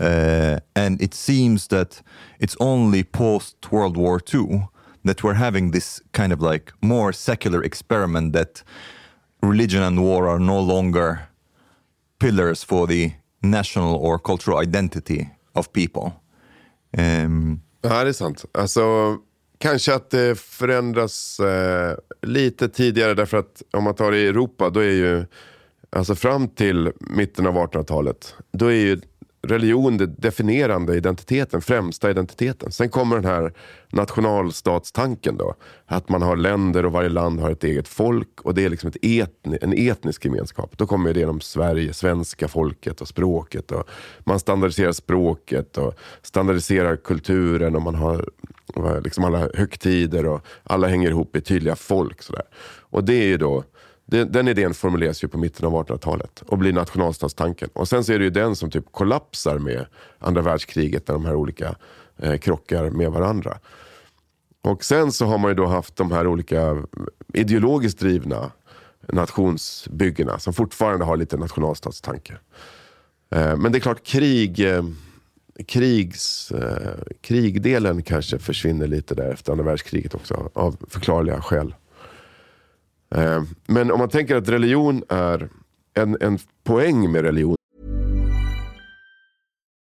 S1: Uh, and it seems that it's only post World War II that we're having this kind of like more secular experiment that religion and war are no longer pillars for the national or cultural identity of people. Um,
S2: Ja, det är sant. Alltså, kanske att det förändras eh, lite tidigare därför att om man tar det i Europa då är ju, alltså fram till mitten av 1800-talet, då är ju religion den definierande identiteten, främsta identiteten. Sen kommer den här nationalstatstanken då. Att man har länder och varje land har ett eget folk och det är liksom ett etni, en etnisk gemenskap. Då kommer det genom Sverige, svenska folket och språket. Och man standardiserar språket och standardiserar kulturen och man har liksom alla högtider och alla hänger ihop i tydliga folk. Sådär. Och det är ju då den, den idén formuleras ju på mitten av 1800-talet och blir nationalstatstanken. Och sen så är det ju den som typ kollapsar med andra världskriget när de här olika eh, krockar med varandra. Och sen så har man ju då haft de här olika ideologiskt drivna nationsbyggena som fortfarande har lite nationalstatstanke. Eh, men det är klart krig, eh, krigs, eh, krigdelen kanske försvinner lite där efter andra världskriget också av förklarliga skäl. Eh, Men om man tänker att religion är en, en poäng med religion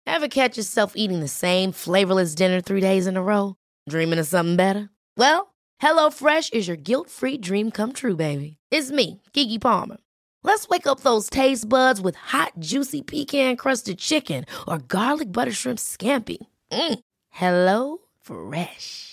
S7: Ever catch yourself eating the same flavorless dinner three days in a row? Dreaming of something better? Well, hello fresh is your guilt-free dream come true, baby. It's me, Gigi Palmer. Let's wake up those taste buds with hot, juicy pecan-crusted chicken or garlic butter shrimp scampi. Mm. Hello Fresh.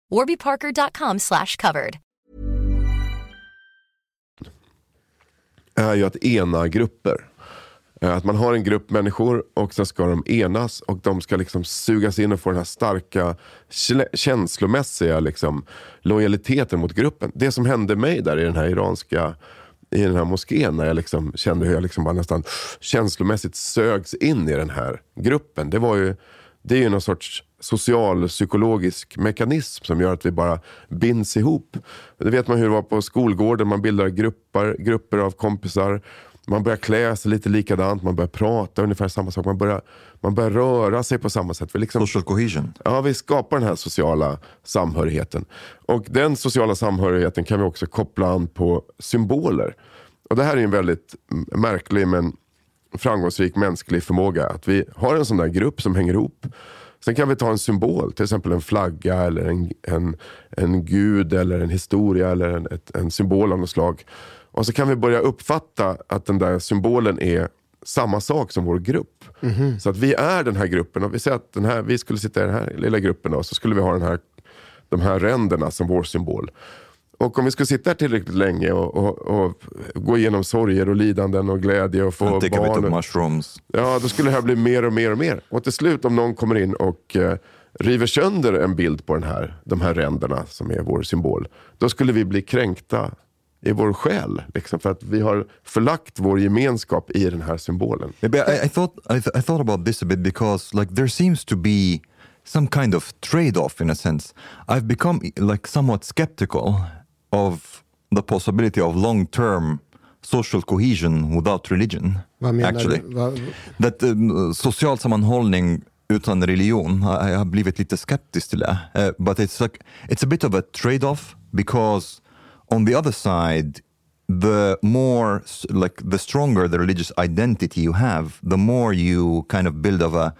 S8: warbyparker.com slash covered.
S2: är ju att ena grupper. Eh, att man har en grupp människor och så ska de enas och de ska liksom sugas in och få den här starka känslomässiga liksom, lojaliteten mot gruppen. Det som hände mig där i den här iranska i den här moskén när jag liksom kände hur jag liksom bara nästan känslomässigt sögs in i den här gruppen. Det var ju det är ju någon sorts social psykologisk mekanism som gör att vi bara binds ihop. Det vet man hur det var på skolgården, man bildar grupper, grupper av kompisar. Man börjar klä sig lite likadant, man börjar prata ungefär samma sak. Man börjar, man börjar röra sig på samma sätt. Vi liksom,
S1: Social cohesion.
S2: Ja, vi skapar den här sociala samhörigheten. Och den sociala samhörigheten kan vi också koppla an på symboler. Och det här är en väldigt märklig men framgångsrik mänsklig förmåga. Att vi har en sån där grupp som hänger ihop. Sen kan vi ta en symbol, till exempel en flagga eller en, en, en gud eller en historia eller en, ett, en symbol av något slag. Och så kan vi börja uppfatta att den där symbolen är samma sak som vår grupp. Så att vi är den här gruppen och vi säger att den här, vi skulle sitta i den här lilla gruppen och så skulle vi ha den här, de här ränderna som vår symbol. Och om vi skulle sitta här tillräckligt länge och, och, och gå igenom sorger och lidanden och glädje och få
S1: And take a bit of
S2: barn.
S1: mushrooms.
S2: Ja, då skulle det här bli mer och mer och mer. Och till slut om någon kommer in och eh, river sönder en bild på den här, de här ränderna som är vår symbol. Då skulle vi bli kränkta i vår själ. Liksom, för att vi har förlagt vår gemenskap i den här symbolen.
S1: I, I thought I, th- I thought about this a bit because like there seems to be some kind of trade-off in a sense. I've become like somewhat skeptical of the possibility of long-term social cohesion without religion.
S5: Vad menar
S1: actually,
S5: du? Vad-
S1: that um, social sammanhållning utan religion, jag har blivit lite skeptisk till det. Uh, but it's like it's a bit of a trade-off because on the other side the more like the stronger the religious identity you have, the more you kind of build of a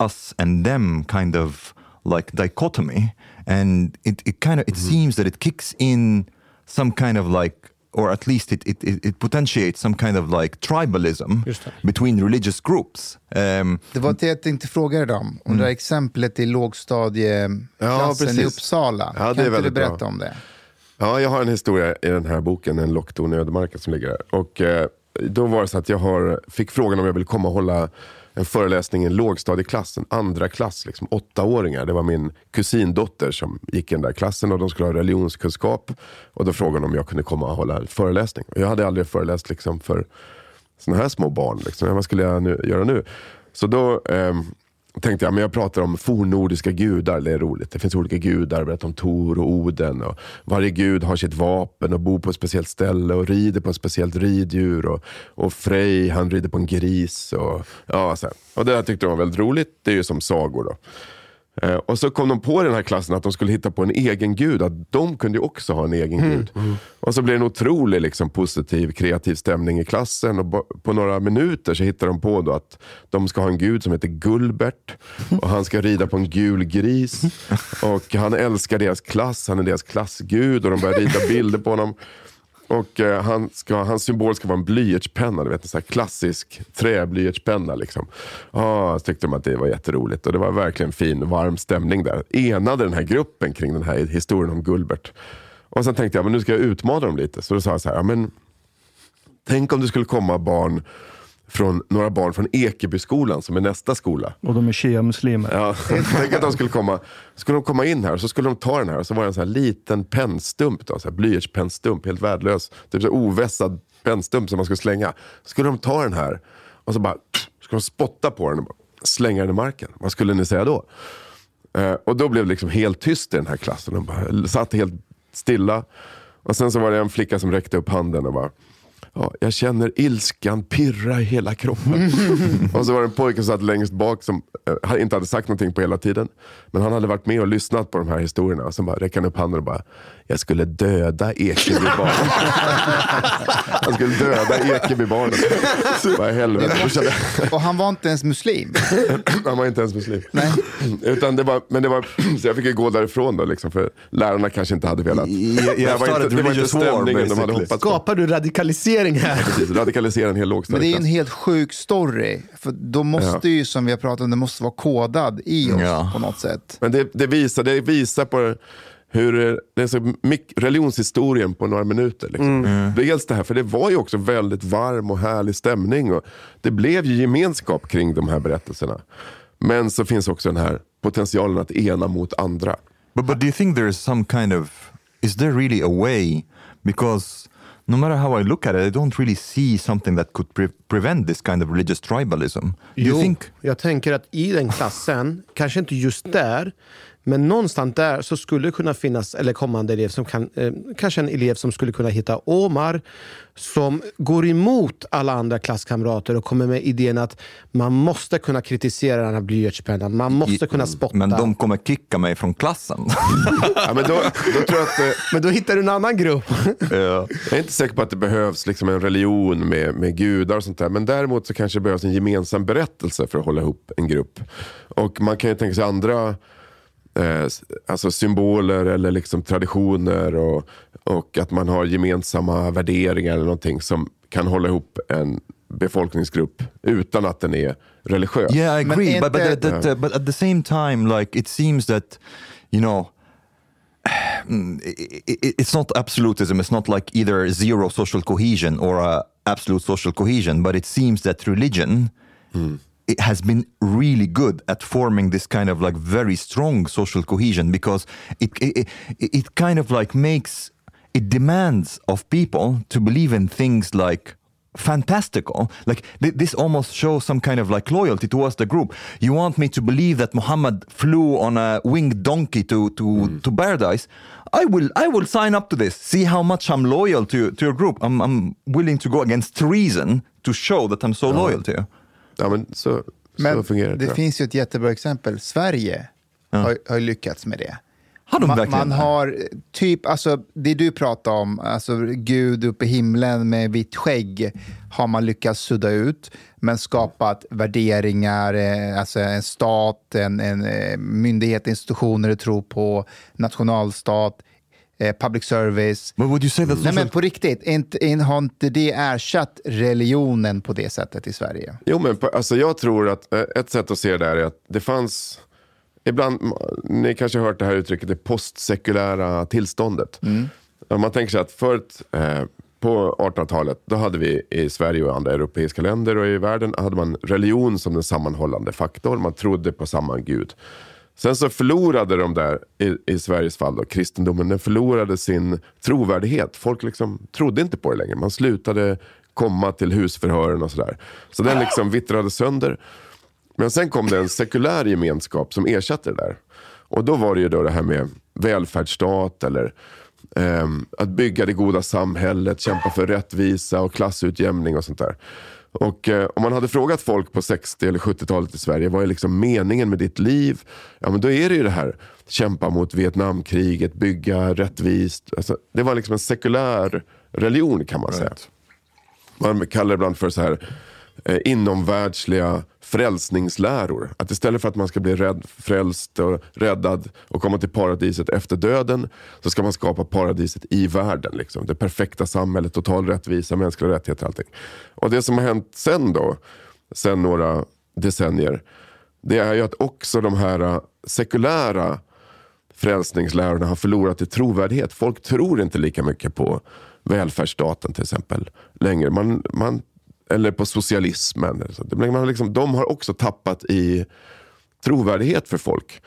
S1: us and them kind of like dichotomy, and it, it kind of it seems that it kicks in some kind of like, or at least it it, it, it potentiates some kind of like tribalism between religious groups. Um,
S3: Det var det jag tänkte fråga dig om. Om det här exemplet i lågstadieklassen i
S2: precis.
S3: Uppsala.
S2: Ja, det är
S3: kan inte du
S2: väldigt bra.
S3: berätta om det?
S2: Ja, jag har en historia i den här boken, En lockton i ödemarken som ligger här. Och, eh, då var det så att jag har, fick frågan om jag ville komma och hålla en föreläsning i en lågstadieklass, en andra klass, liksom åttaåringar. Det var min kusindotter som gick i den där klassen och de skulle ha religionskunskap. Och då frågade de om jag kunde komma och hålla en föreläsning. Och jag hade aldrig föreläst liksom för sådana här små barn. Liksom. Vad skulle jag nu, göra nu? Så då Eh, tänkte jag, men jag pratar om fornnordiska gudar, det är roligt. Det finns olika gudar, jag berättar om Tor och Oden. Och varje gud har sitt vapen och bor på ett speciellt ställe och rider på ett speciellt riddjur. Och, och Frej, han rider på en gris. Och, ja, så här. och det här tyckte de var väldigt roligt, det är ju som sagor då. Eh, och så kom de på den här klassen att de skulle hitta på en egen gud. Att de kunde ju också ha en egen
S5: Mm.
S2: gud. Och så blev det en otrolig liksom, positiv, kreativ stämning i klassen. Och på några minuter så hittar de på då att de ska ha en gud som heter Gulbert. Och han ska rida på en gul gris. Och han älskar deras klass, han är deras klassgud. Och de börjar rita bilder på honom. Och eh, han ska, hans symbol ska vara en blyertspenna, du vet, en sån här klassisk träblyertspenna. Liksom. Ah, så tyckte de att det var jätteroligt och det var verkligen fin, varm stämning där. Enade den här gruppen kring den här historien om Gulbert. Och sen tänkte jag, men nu ska jag utmana dem lite. Så då sa jag så här, ja, men, tänk om det skulle komma barn från, några barn från Ekebyskolan som är nästa skola.
S4: Och de är shia-muslimer.
S2: Ja, tänk att de skulle komma, skulle de komma in här och så skulle de ta den här och så var det en sån här liten pennstump, då, så här blyertspennsstump, helt värdelös. Typ så ovässad pennstump som man skulle slänga. Skulle de ta den här och så bara skulle de spotta på den och slänga den i marken. Vad skulle ni säga då? Eh, och då blev det liksom helt tyst i den här klassen. De bara satt helt stilla. Och sen så var det en flicka som räckte upp handen och bara Ja, jag känner ilskan pirra i hela kroppen. och så var det en pojke som satt längst bak som eh, inte hade sagt någonting på hela tiden. Men han hade varit med och lyssnat på de här historierna. Och så bara räckte han upp handen och bara, jag skulle döda Ekebybarnen. han skulle döda Ekebybarnen. Vad i helvete. Jag-
S3: Och han var inte ens muslim.
S2: han var inte ens muslim.
S3: Nej.
S2: Utan det var, men det var, så jag fick ju gå därifrån då, liksom, för lärarna kanske inte hade velat.
S1: Yeah,
S2: det här var inte, det var inte stämningen de hade hoppats på.
S5: Skapar du radikalisering här?
S2: Precis, radikalisera en hel
S3: Men det är en
S2: lågstadieklass.
S3: helt sjuk story. För då måste ju, som vi har pratat om, det måste vara kodad i oss
S1: Ja.
S3: på något sätt.
S2: Men det, det, visar, det visar på hur det är så mycket, religionshistorien på några minuter. Liksom. Dels det här, för det var ju också väldigt varm och härlig stämning. Och det blev ju gemenskap kring de här berättelserna. Men så finns också den här potentialen att ena mot andra.
S1: But but do you think there's some kind of is there really a way because no matter how I look at it, I don't really see something that could pre- prevent this kind of religious tribalism. Do you
S5: Jo,
S1: think?
S5: jag tänker att i den klassen, kanske inte just där, men någonstans där så skulle det kunna finnas, eller kommande elev som kan, eh, kanske en elev som skulle kunna hitta Omar som går emot alla andra klasskamrater och kommer med idén att man måste kunna kritisera den här blyertspennan, man måste kunna spotta.
S1: Men de kommer kicka mig från klassen.
S2: Ja, men då, då tror jag att... eh,
S5: Men då hittar du en annan grupp.
S1: ja.
S2: Jag är inte säker på att det behövs liksom en religion med, med gudar och sånt där. Men däremot så kanske det behövs en gemensam berättelse för att hålla ihop en grupp. Och man kan ju tänka sig andra eh, alltså symboler eller liksom traditioner och, och att man har gemensamma värderingar eller någonting som kan hålla ihop en befolkningsgrupp utan att den är religiös.
S1: Yeah, I
S3: Men
S1: agree. But but,
S3: inte-
S1: at, at, but at the same time, like it seems that you know. mm, It's not absolutism. It's not like either zero social cohesion or uh, absolute social cohesion. But it seems that religion it has been really good at forming this kind of like very strong social cohesion because it it, it, it kind of like makes it demands of people to believe in things like fantastical. Like th- this almost shows some kind of like loyalty towards the group. You want me to believe that muhammad flew on a winged donkey to to hmm. to paradise? I will i will sign up to this. See how much i'm loyal to to your group. I'm i'm willing to go against treason to show that i'm so oh. loyal to you
S2: Ja, men så, så
S3: Men
S2: fungerar det.
S3: det
S2: tror jag.
S3: finns ju ett jättebra exempel. Sverige har, har ju lyckats med det.
S1: Har de
S3: man,
S1: verkligen
S3: man
S1: det?
S3: har typ, alltså det du pratar om, alltså Gud uppe i himlen med vitt skägg, har man lyckats sudda ut, men skapat värderingar, eh, alltså en stat, en, en eh, myndighet, institutioner du tror på, nationalstat, eh, public service.
S1: But would you say that
S3: Nej men på riktigt, inte, in, har inte det ersatt religionen på det sättet i Sverige?
S2: Jo, men alltså jag tror att eh, ett sätt att se det där är att det fanns, ibland, ni kanske har hört det här uttrycket, det postsekulära tillståndet. Om man tänker sig att förut, eh, på 1800-talet, då hade vi i Sverige och andra europeiska länder och i världen, hade man religion som den sammanhållande faktor. Man trodde på samma gud. Sen så förlorade de där, i, i Sveriges fall, då, kristendomen, den förlorade sin trovärdighet. Folk liksom trodde inte på det längre. Man slutade komma till husförhören och sådär. Så den liksom vittrade sönder. Men sen kom det en sekulär gemenskap som ersatte det där. Och då var det ju då det här med välfärdsstat eller eh, att bygga det goda samhället, kämpa för rättvisa och klassutjämning och sånt där. Och eh, om man hade frågat folk på 60 eller 70-talet i Sverige, vad är liksom meningen med ditt liv? Ja men då är det ju det här, kämpa mot Vietnamkriget, bygga rättvist. Alltså, det var liksom en sekulär religion kan man säga. Man kallar det ibland för så här eh, inomvärldsliga frälsningsläror. Att istället för att man ska bli rädd, frälst och räddad och komma till paradiset efter döden så ska man skapa paradiset i världen. Liksom. Det perfekta samhället, total rättvisa, mänskliga rättigheter allting. Och det som har hänt sen då, sen några decennier, det är ju att också de här eh, sekulära frälsningslärorna har förlorat i trovärdighet. Folk tror inte lika mycket på välfärdsstaten till exempel längre. Man, man, eller på socialismen. Så det- Man liksom, de har också tappat i trovärdighet för folk.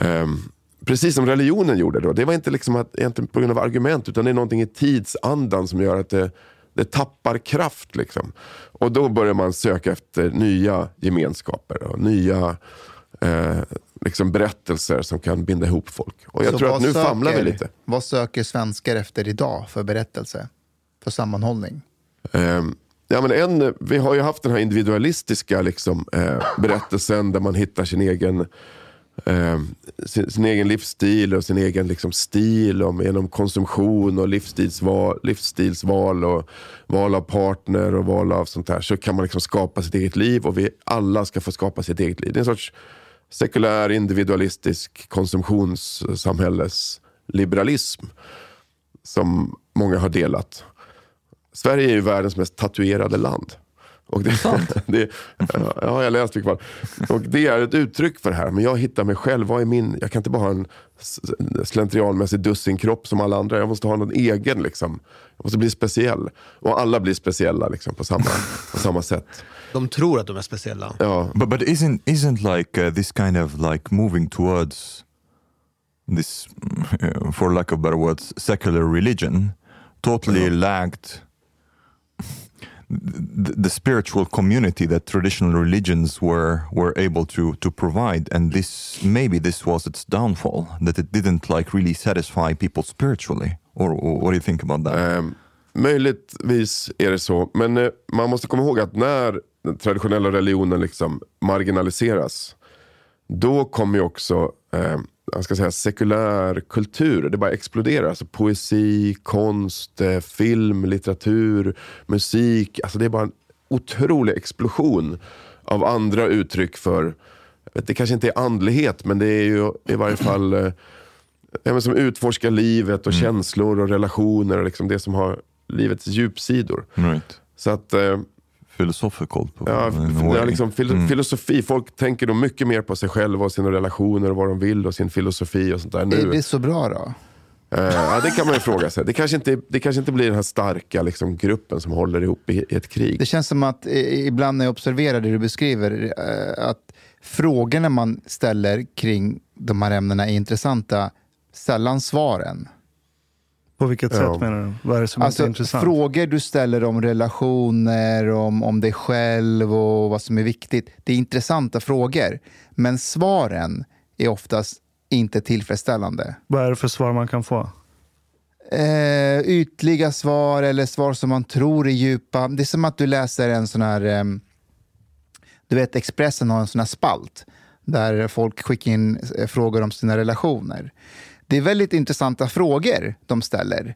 S2: Ehm, precis som religionen gjorde då. Det var inte liksom att, egentligen på grund av argument utan det är någonting i tidsandan som gör att det, det tappar kraft. Liksom. Och då börjar man söka efter nya gemenskaper och nya eh, liksom berättelser som kan binda ihop folk. Och jag
S3: Så
S2: tror att nu famlar vi
S3: söker-
S2: lite.
S3: Vad söker svenskar efter idag för berättelse? För sammanhållning?
S2: Ehm, ja, men en, vi har ju haft den här individualistiska liksom, eh, berättelsen där man hittar sin egen, eh, sin, sin egen livsstil och sin egen liksom, stil om, genom konsumtion och livsstilsval, livsstilsval och val av partner och val av sånt där. Så kan man liksom skapa sitt eget liv och vi alla ska få skapa sitt eget liv. Det är en sorts sekulär, individualistisk konsumtionssamhälles liberalism som många har delat. Sverige är ju världens mest tatuerade land. Och det, det, ja, jag har läst i alla fall. Och det är ett uttryck för det här. Men jag hittar mig själv. Vad är min? Jag kan inte bara ha en slentrianmässig dussinkropp som alla andra. Jag måste ha någon egen. Liksom. Jag måste bli speciell. Och alla blir speciella liksom, på, samma, på samma sätt.
S5: De tror att de är speciella.
S2: Ja.
S1: But but isn't isn't like uh, this kind of like moving towards this, uh, for lack of better words, secular religion, totally lacked the, the spiritual community that traditional religions were were able to to provide, and this maybe this was its downfall that it didn't like really satisfy people spiritually. Or, or what do you think about that?
S2: Um, möjligtvis är det så. Men eh, man måste komma ihåg att när den traditionella religionen liksom marginaliseras. Då kommer ju också eh, jag ska säga, sekulär kultur. Det bara exploderar. Alltså poesi, konst, eh, film, litteratur, musik. Alltså det är bara en otrolig explosion av andra uttryck för, vet, det kanske inte är andlighet, men det är ju i varje fall eh, som utforskar livet och känslor och relationer och liksom det som har livets djupsidor.
S1: Right.
S2: Så att... Eh,
S1: Philosophical.
S2: Ja,
S1: in a
S2: f- ja, liksom fil-
S1: Mm.
S2: filosofi. Folk tänker nog mycket mer på sig själva och sina relationer och vad de vill och sin filosofi och sånt där
S3: Är
S2: nu.
S3: det så bra då?
S2: Eh, ja, det kan man ju fråga sig. Det kanske inte, det kanske inte blir den här starka liksom, gruppen som håller ihop i, i ett krig.
S3: Det känns som att ibland när jag observerar det du beskriver, eh, att frågorna man ställer kring de här ämnena är intressanta, sällan svaren.
S4: På vilket
S3: Ja.
S4: sätt menar du? Vad är det som
S3: Alltså,
S4: är intressant?
S3: frågor du ställer om relationer, om, om dig själv och vad som är viktigt. Det är intressanta frågor, men svaren är oftast inte tillfredsställande.
S4: Vad är det för svar man kan få?
S3: Eh, ytliga svar eller svar som man tror är djupa. Det är som att du läser en sån här... ehm, du vet, Expressen har en sån här spalt där folk skickar in eh, frågor om sina relationer. Det är väldigt intressanta frågor de ställer.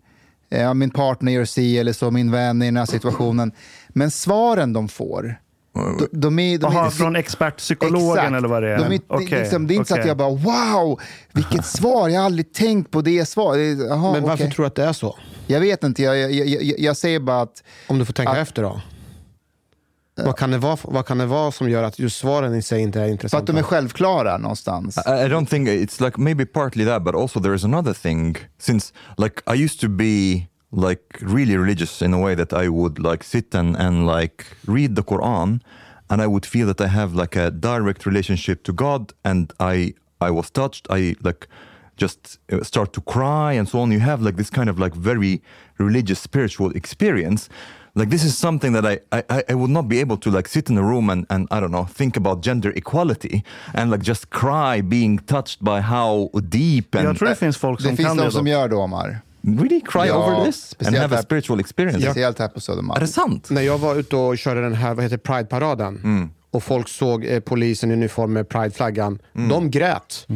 S3: Eh, min partner gör si eller så, min vän i den här situationen. Men svaren de får, de, de är... De
S4: Jaha,
S3: är
S4: från expertpsykologen
S3: Exakt.
S4: eller vad det är?
S3: De är, det, liksom, det är inte så att jag bara wow, vilket svar, jag har aldrig tänkt på det svaret.
S5: Men varför
S3: okej.
S5: tror du att det är så?
S3: Jag vet inte, jag, jag, jag, jag- jag säger bara att...
S5: Om du får tänka
S3: att-
S5: efter då. Vad kan, det vara, vad kan det vara som gör att just svaren i sig inte är
S3: För att
S5: intressanta?
S3: de är självklara någonstans.
S1: I, I don't think it's like maybe partly that, but also there is another thing. Since like I used to be like really religious in a way that I would like sit and, and like read the Quran, and I would feel that I have like a direct relationship to God, and I I was touched. I like just uh, start to cry and so on. You have like this kind of like very religious spiritual experience. Like this is something that I, I, I would not be able to like sit in a room and, and I don't know think about gender equality and like just cry being touched by how deep and
S4: Jag tror det finns folk som
S3: Det finns
S4: kan
S3: de
S4: det.
S3: som gör det, Omar.
S1: really cry
S3: Ja,
S1: over this and have a spiritual experience?
S3: Speciellt här på Södermalm.
S1: Är det sant?
S5: När jag var ute och körde den här vad heter Pride-paraden
S1: Mm.
S5: och folk såg eh, polisen i uniform med Pride-flaggan.
S1: Mm.
S5: De grät.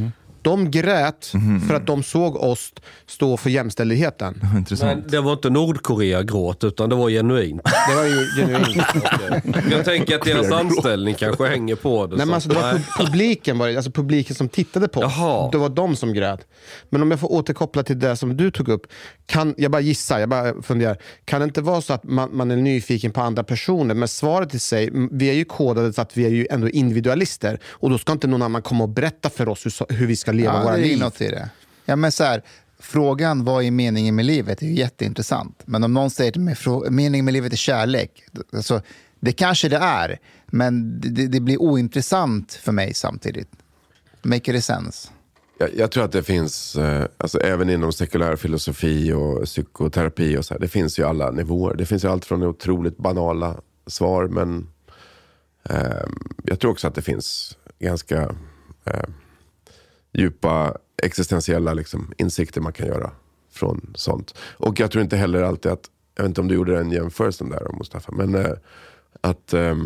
S5: De grät
S1: Mhm.
S5: för att de såg oss stå för jämställdheten.
S6: Men det var inte Nordkorea-gråt, utan det var genuint.
S5: Det var ju genuint.
S6: Jag tänker att deras anställning kanske hänger på det.
S5: Nej, men
S6: så
S5: alltså, det var
S6: nej.
S5: publiken, var det, alltså publiken som tittade på oss. Det var de som grät. Men om jag får återkoppla till det som du tog upp. Kan, jag bara gissar, jag bara funderar. Kan det inte vara så att man, man är nyfiken på andra personer? Men svaret i sig, vi är ju kodade så att vi är ju ändå individualister. Och då ska inte någon annan komma och berätta för oss hur, hur vi ska leva
S3: Ja,
S5: våra
S3: det
S5: liv.
S3: något i det. Ja, men så här, frågan vad är meningen med livet är ju jätteintressant. Men om någon säger till mig meningen med livet är kärlek. Alltså, det kanske det är, men det, det blir ointressant för mig samtidigt. Make it sense?
S2: Jag, jag tror att det finns, eh, alltså även inom sekulär filosofi och psykoterapi och så här, det finns ju alla nivåer. Det finns ju allt från otroligt banala svar, men eh, jag tror också att det finns ganska eh, djupa existentiella liksom, insikter man kan göra från sånt. Och jag tror inte heller alltid att, jag vet inte om du gjorde den jämförelsen där Mustafa, men eh, att eh,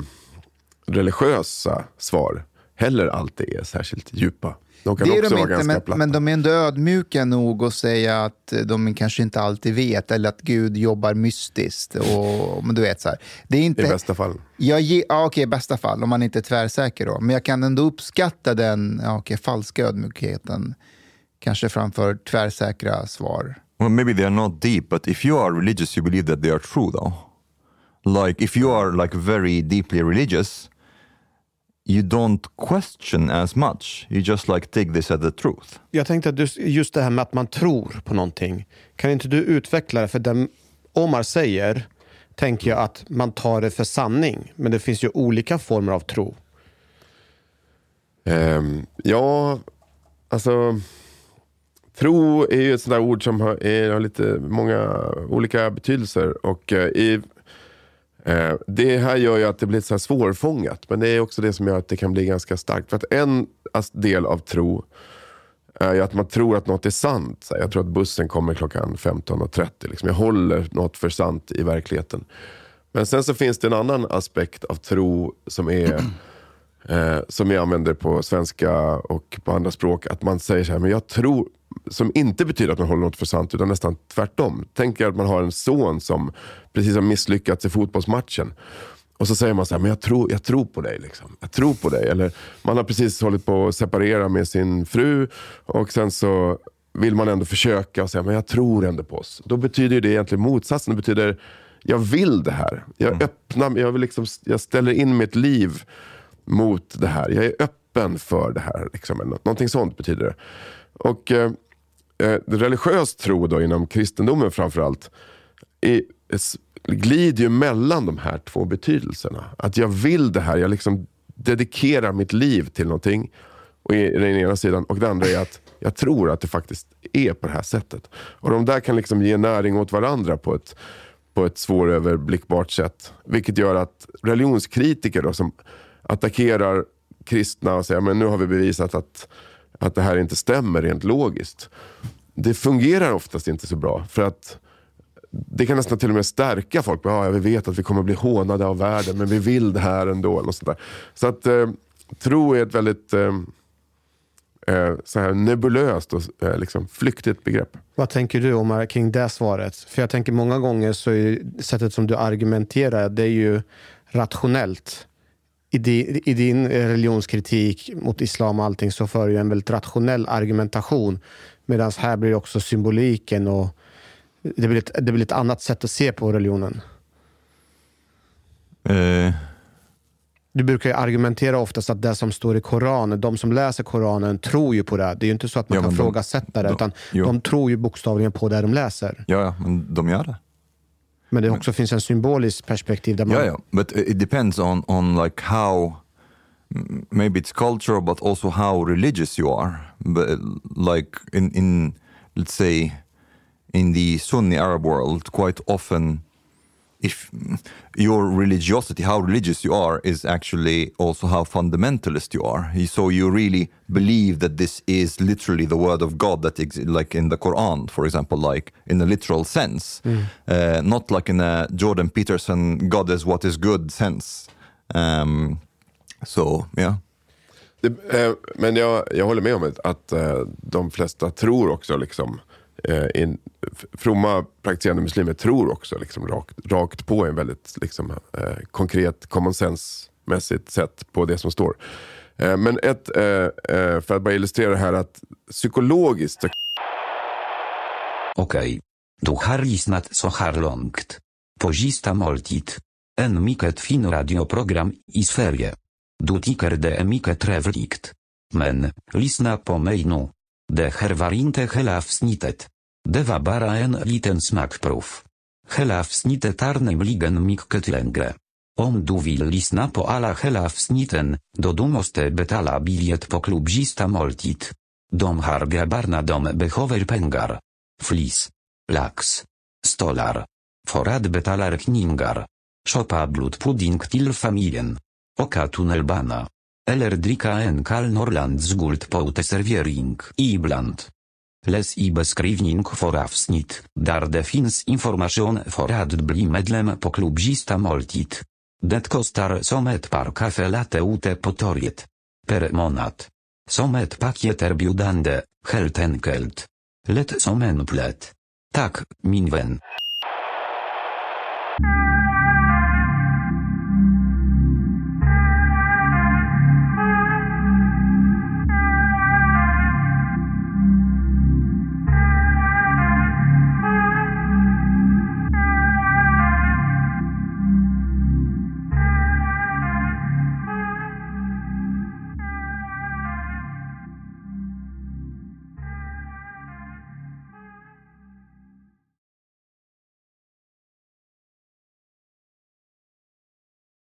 S2: religiösa svar heller alltid är särskilt djupa. De kan
S3: Det är
S2: också
S3: de
S2: vara
S3: inte,
S2: ganska
S3: men,
S2: platta.
S3: men de är ändå ödmjuka nog att säga att de kanske inte alltid vet eller att Gud jobbar mystiskt. Och, men du vet, så här. Det är inte,
S2: I bästa fall.
S3: Jag ge, ja, okej, i bästa fall, om man inte är tvärsäker. Då. Men jag kan ändå uppskatta den ja, okej, falska ödmjukheten, kanske framför tvärsäkra svar.
S1: Well, maybe they are not deep, but if you are religious, you believe that they are true, though. Like, if you are like very deeply religious, you don't question as much. You just like take this as the truth.
S5: Jag tänkte att just- just det här med att man tror på någonting. Kan inte du utveckla det? För det Omar säger, tänker jag att man tar det för sanning. Men det finns ju olika former av tro.
S2: Ehm, ja, alltså... Tro är ju ett sånt där ord som har, är, har lite många olika betydelser. Och eh, i, Eh, det här gör ju att det blir så här svårfångat. Men det är också det som gör att det kan bli ganska starkt. För att en del av tro är ju att man tror att något är sant. Jag tror att bussen kommer klockan 15.30. Liksom. Jag håller något för sant i verkligheten. Men sen så finns det en annan aspekt av tro som är eh, som jag använder på svenska och på andra språk. Att man säger så här, men jag tror, som inte betyder att man håller något för sant, utan nästan tvärtom. Tänk er att man har en son som precis har misslyckats i fotbollsmatchen. Och så säger man så här, men jag tror, jag tror på dig. Liksom. Jag tror på dig. Eller man har precis hållit på att separera med sin fru och sen så vill man ändå försöka och säga, men jag tror ändå på oss. Då betyder det egentligen motsatsen. Det betyder, jag vill det här. Jag öppnar, jag, vill liksom, jag ställer in mitt liv mot det här. Jag är öppen för det här. Liksom. Någonting sånt betyder det. Och eh, eh, religiös tro då, inom kristendomen framförallt, är, glider ju mellan de här två betydelserna. Att jag vill det här, jag liksom dedikerar mitt liv till någonting. Och den ena sidan. Och det andra är att jag tror att det faktiskt är på det här sättet. Och de där kan liksom ge näring åt varandra på ett, på ett svåröverblickbart sätt. Vilket gör att religionskritiker då, som attackerar kristna och säger men nu har vi bevisat att, att det här inte stämmer rent logiskt. Det fungerar oftast inte så bra. För att det kan nästan till och med stärka folk. Ja, vi vet att vi kommer bli hånade av världen, men vi vill det här ändå. eller sånt där. Så att eh, tro är ett väldigt eh, eh, så här nebulöst och eh, liksom flyktigt begrepp.
S5: Vad tänker du Omar kring det svaret? För jag tänker många gånger så är sättet som du argumenterar, det är ju rationellt. I din, I din religionskritik mot islam och allting så för du en väldigt rationell argumentation. Medan här blir det också symboliken och det blir, ett, det blir ett annat sätt att se på religionen.
S1: Eh,
S5: Du brukar ju argumentera oftast att det som står i Koranen, de som läser Koranen tror ju på det. Det är ju inte så att man
S1: Ja,
S5: kan
S1: de-
S5: det,
S1: de-
S5: utan
S1: jo.
S5: de tror ju bokstavligen på det de läser.
S1: ja, ja, men de gör det.
S5: Men det också finns en symbolisk perspektiv där man...
S1: Yeah, yeah, but it depends on on like how maybe it's cultural, but also how religious you are. But like in in let's say in the Sunni Arab world, quite often if your religiosity, how religious you are, is actually also how fundamentalist you are. So you really believe that this is literally the word of God that exists, like in the Quran, for example, like in a literal sense,
S2: Mm.
S1: uh, not like in a Jordan Peterson "God is what is good" sense. Um, so yeah.
S2: Det, eh, men jag, jag håller med om att, att eh, de flesta tror också, liksom, eh, in, fromma praktiserande muslimer tror också liksom, rakt, rakt på en väldigt liksom, eh, konkret common sense-mässigt sätt på det som står. Eh, men ett, eh, eh, för att bara illustrera det här, att psykologiskt Okej.
S9: Okej. Du har lyssnat så här långt. På sista måltid. En mycket fin radioprogram i Sverige. Du tycker det är mycket trevligt. Men, lyssna på mig nu. Det här var inte hela avsnittet. Det var bara en liten smakprov. Hela avsnittet är nämligen mycket längre. Om du vill lyssna på alla hela avsnitten, då du måste betala biljett på klubb sista måltid. De har grabbarna de behöver pengar. Flis. Lax. Stolar. För att betala räkningar. Shoppa blodpudding till familjen. Oka tunnelbana. Eller dricka en kall Norrlands guld på uteservering ibland. Läs i beskrivning för avsnitt, där det finns information för att bli medlem på klubb Sista måltid. Det kostar som ett par kaffe latte ute på. Per månad. Som ett paket erbjudande, helt enkelt. Lätt som en. Tack, min.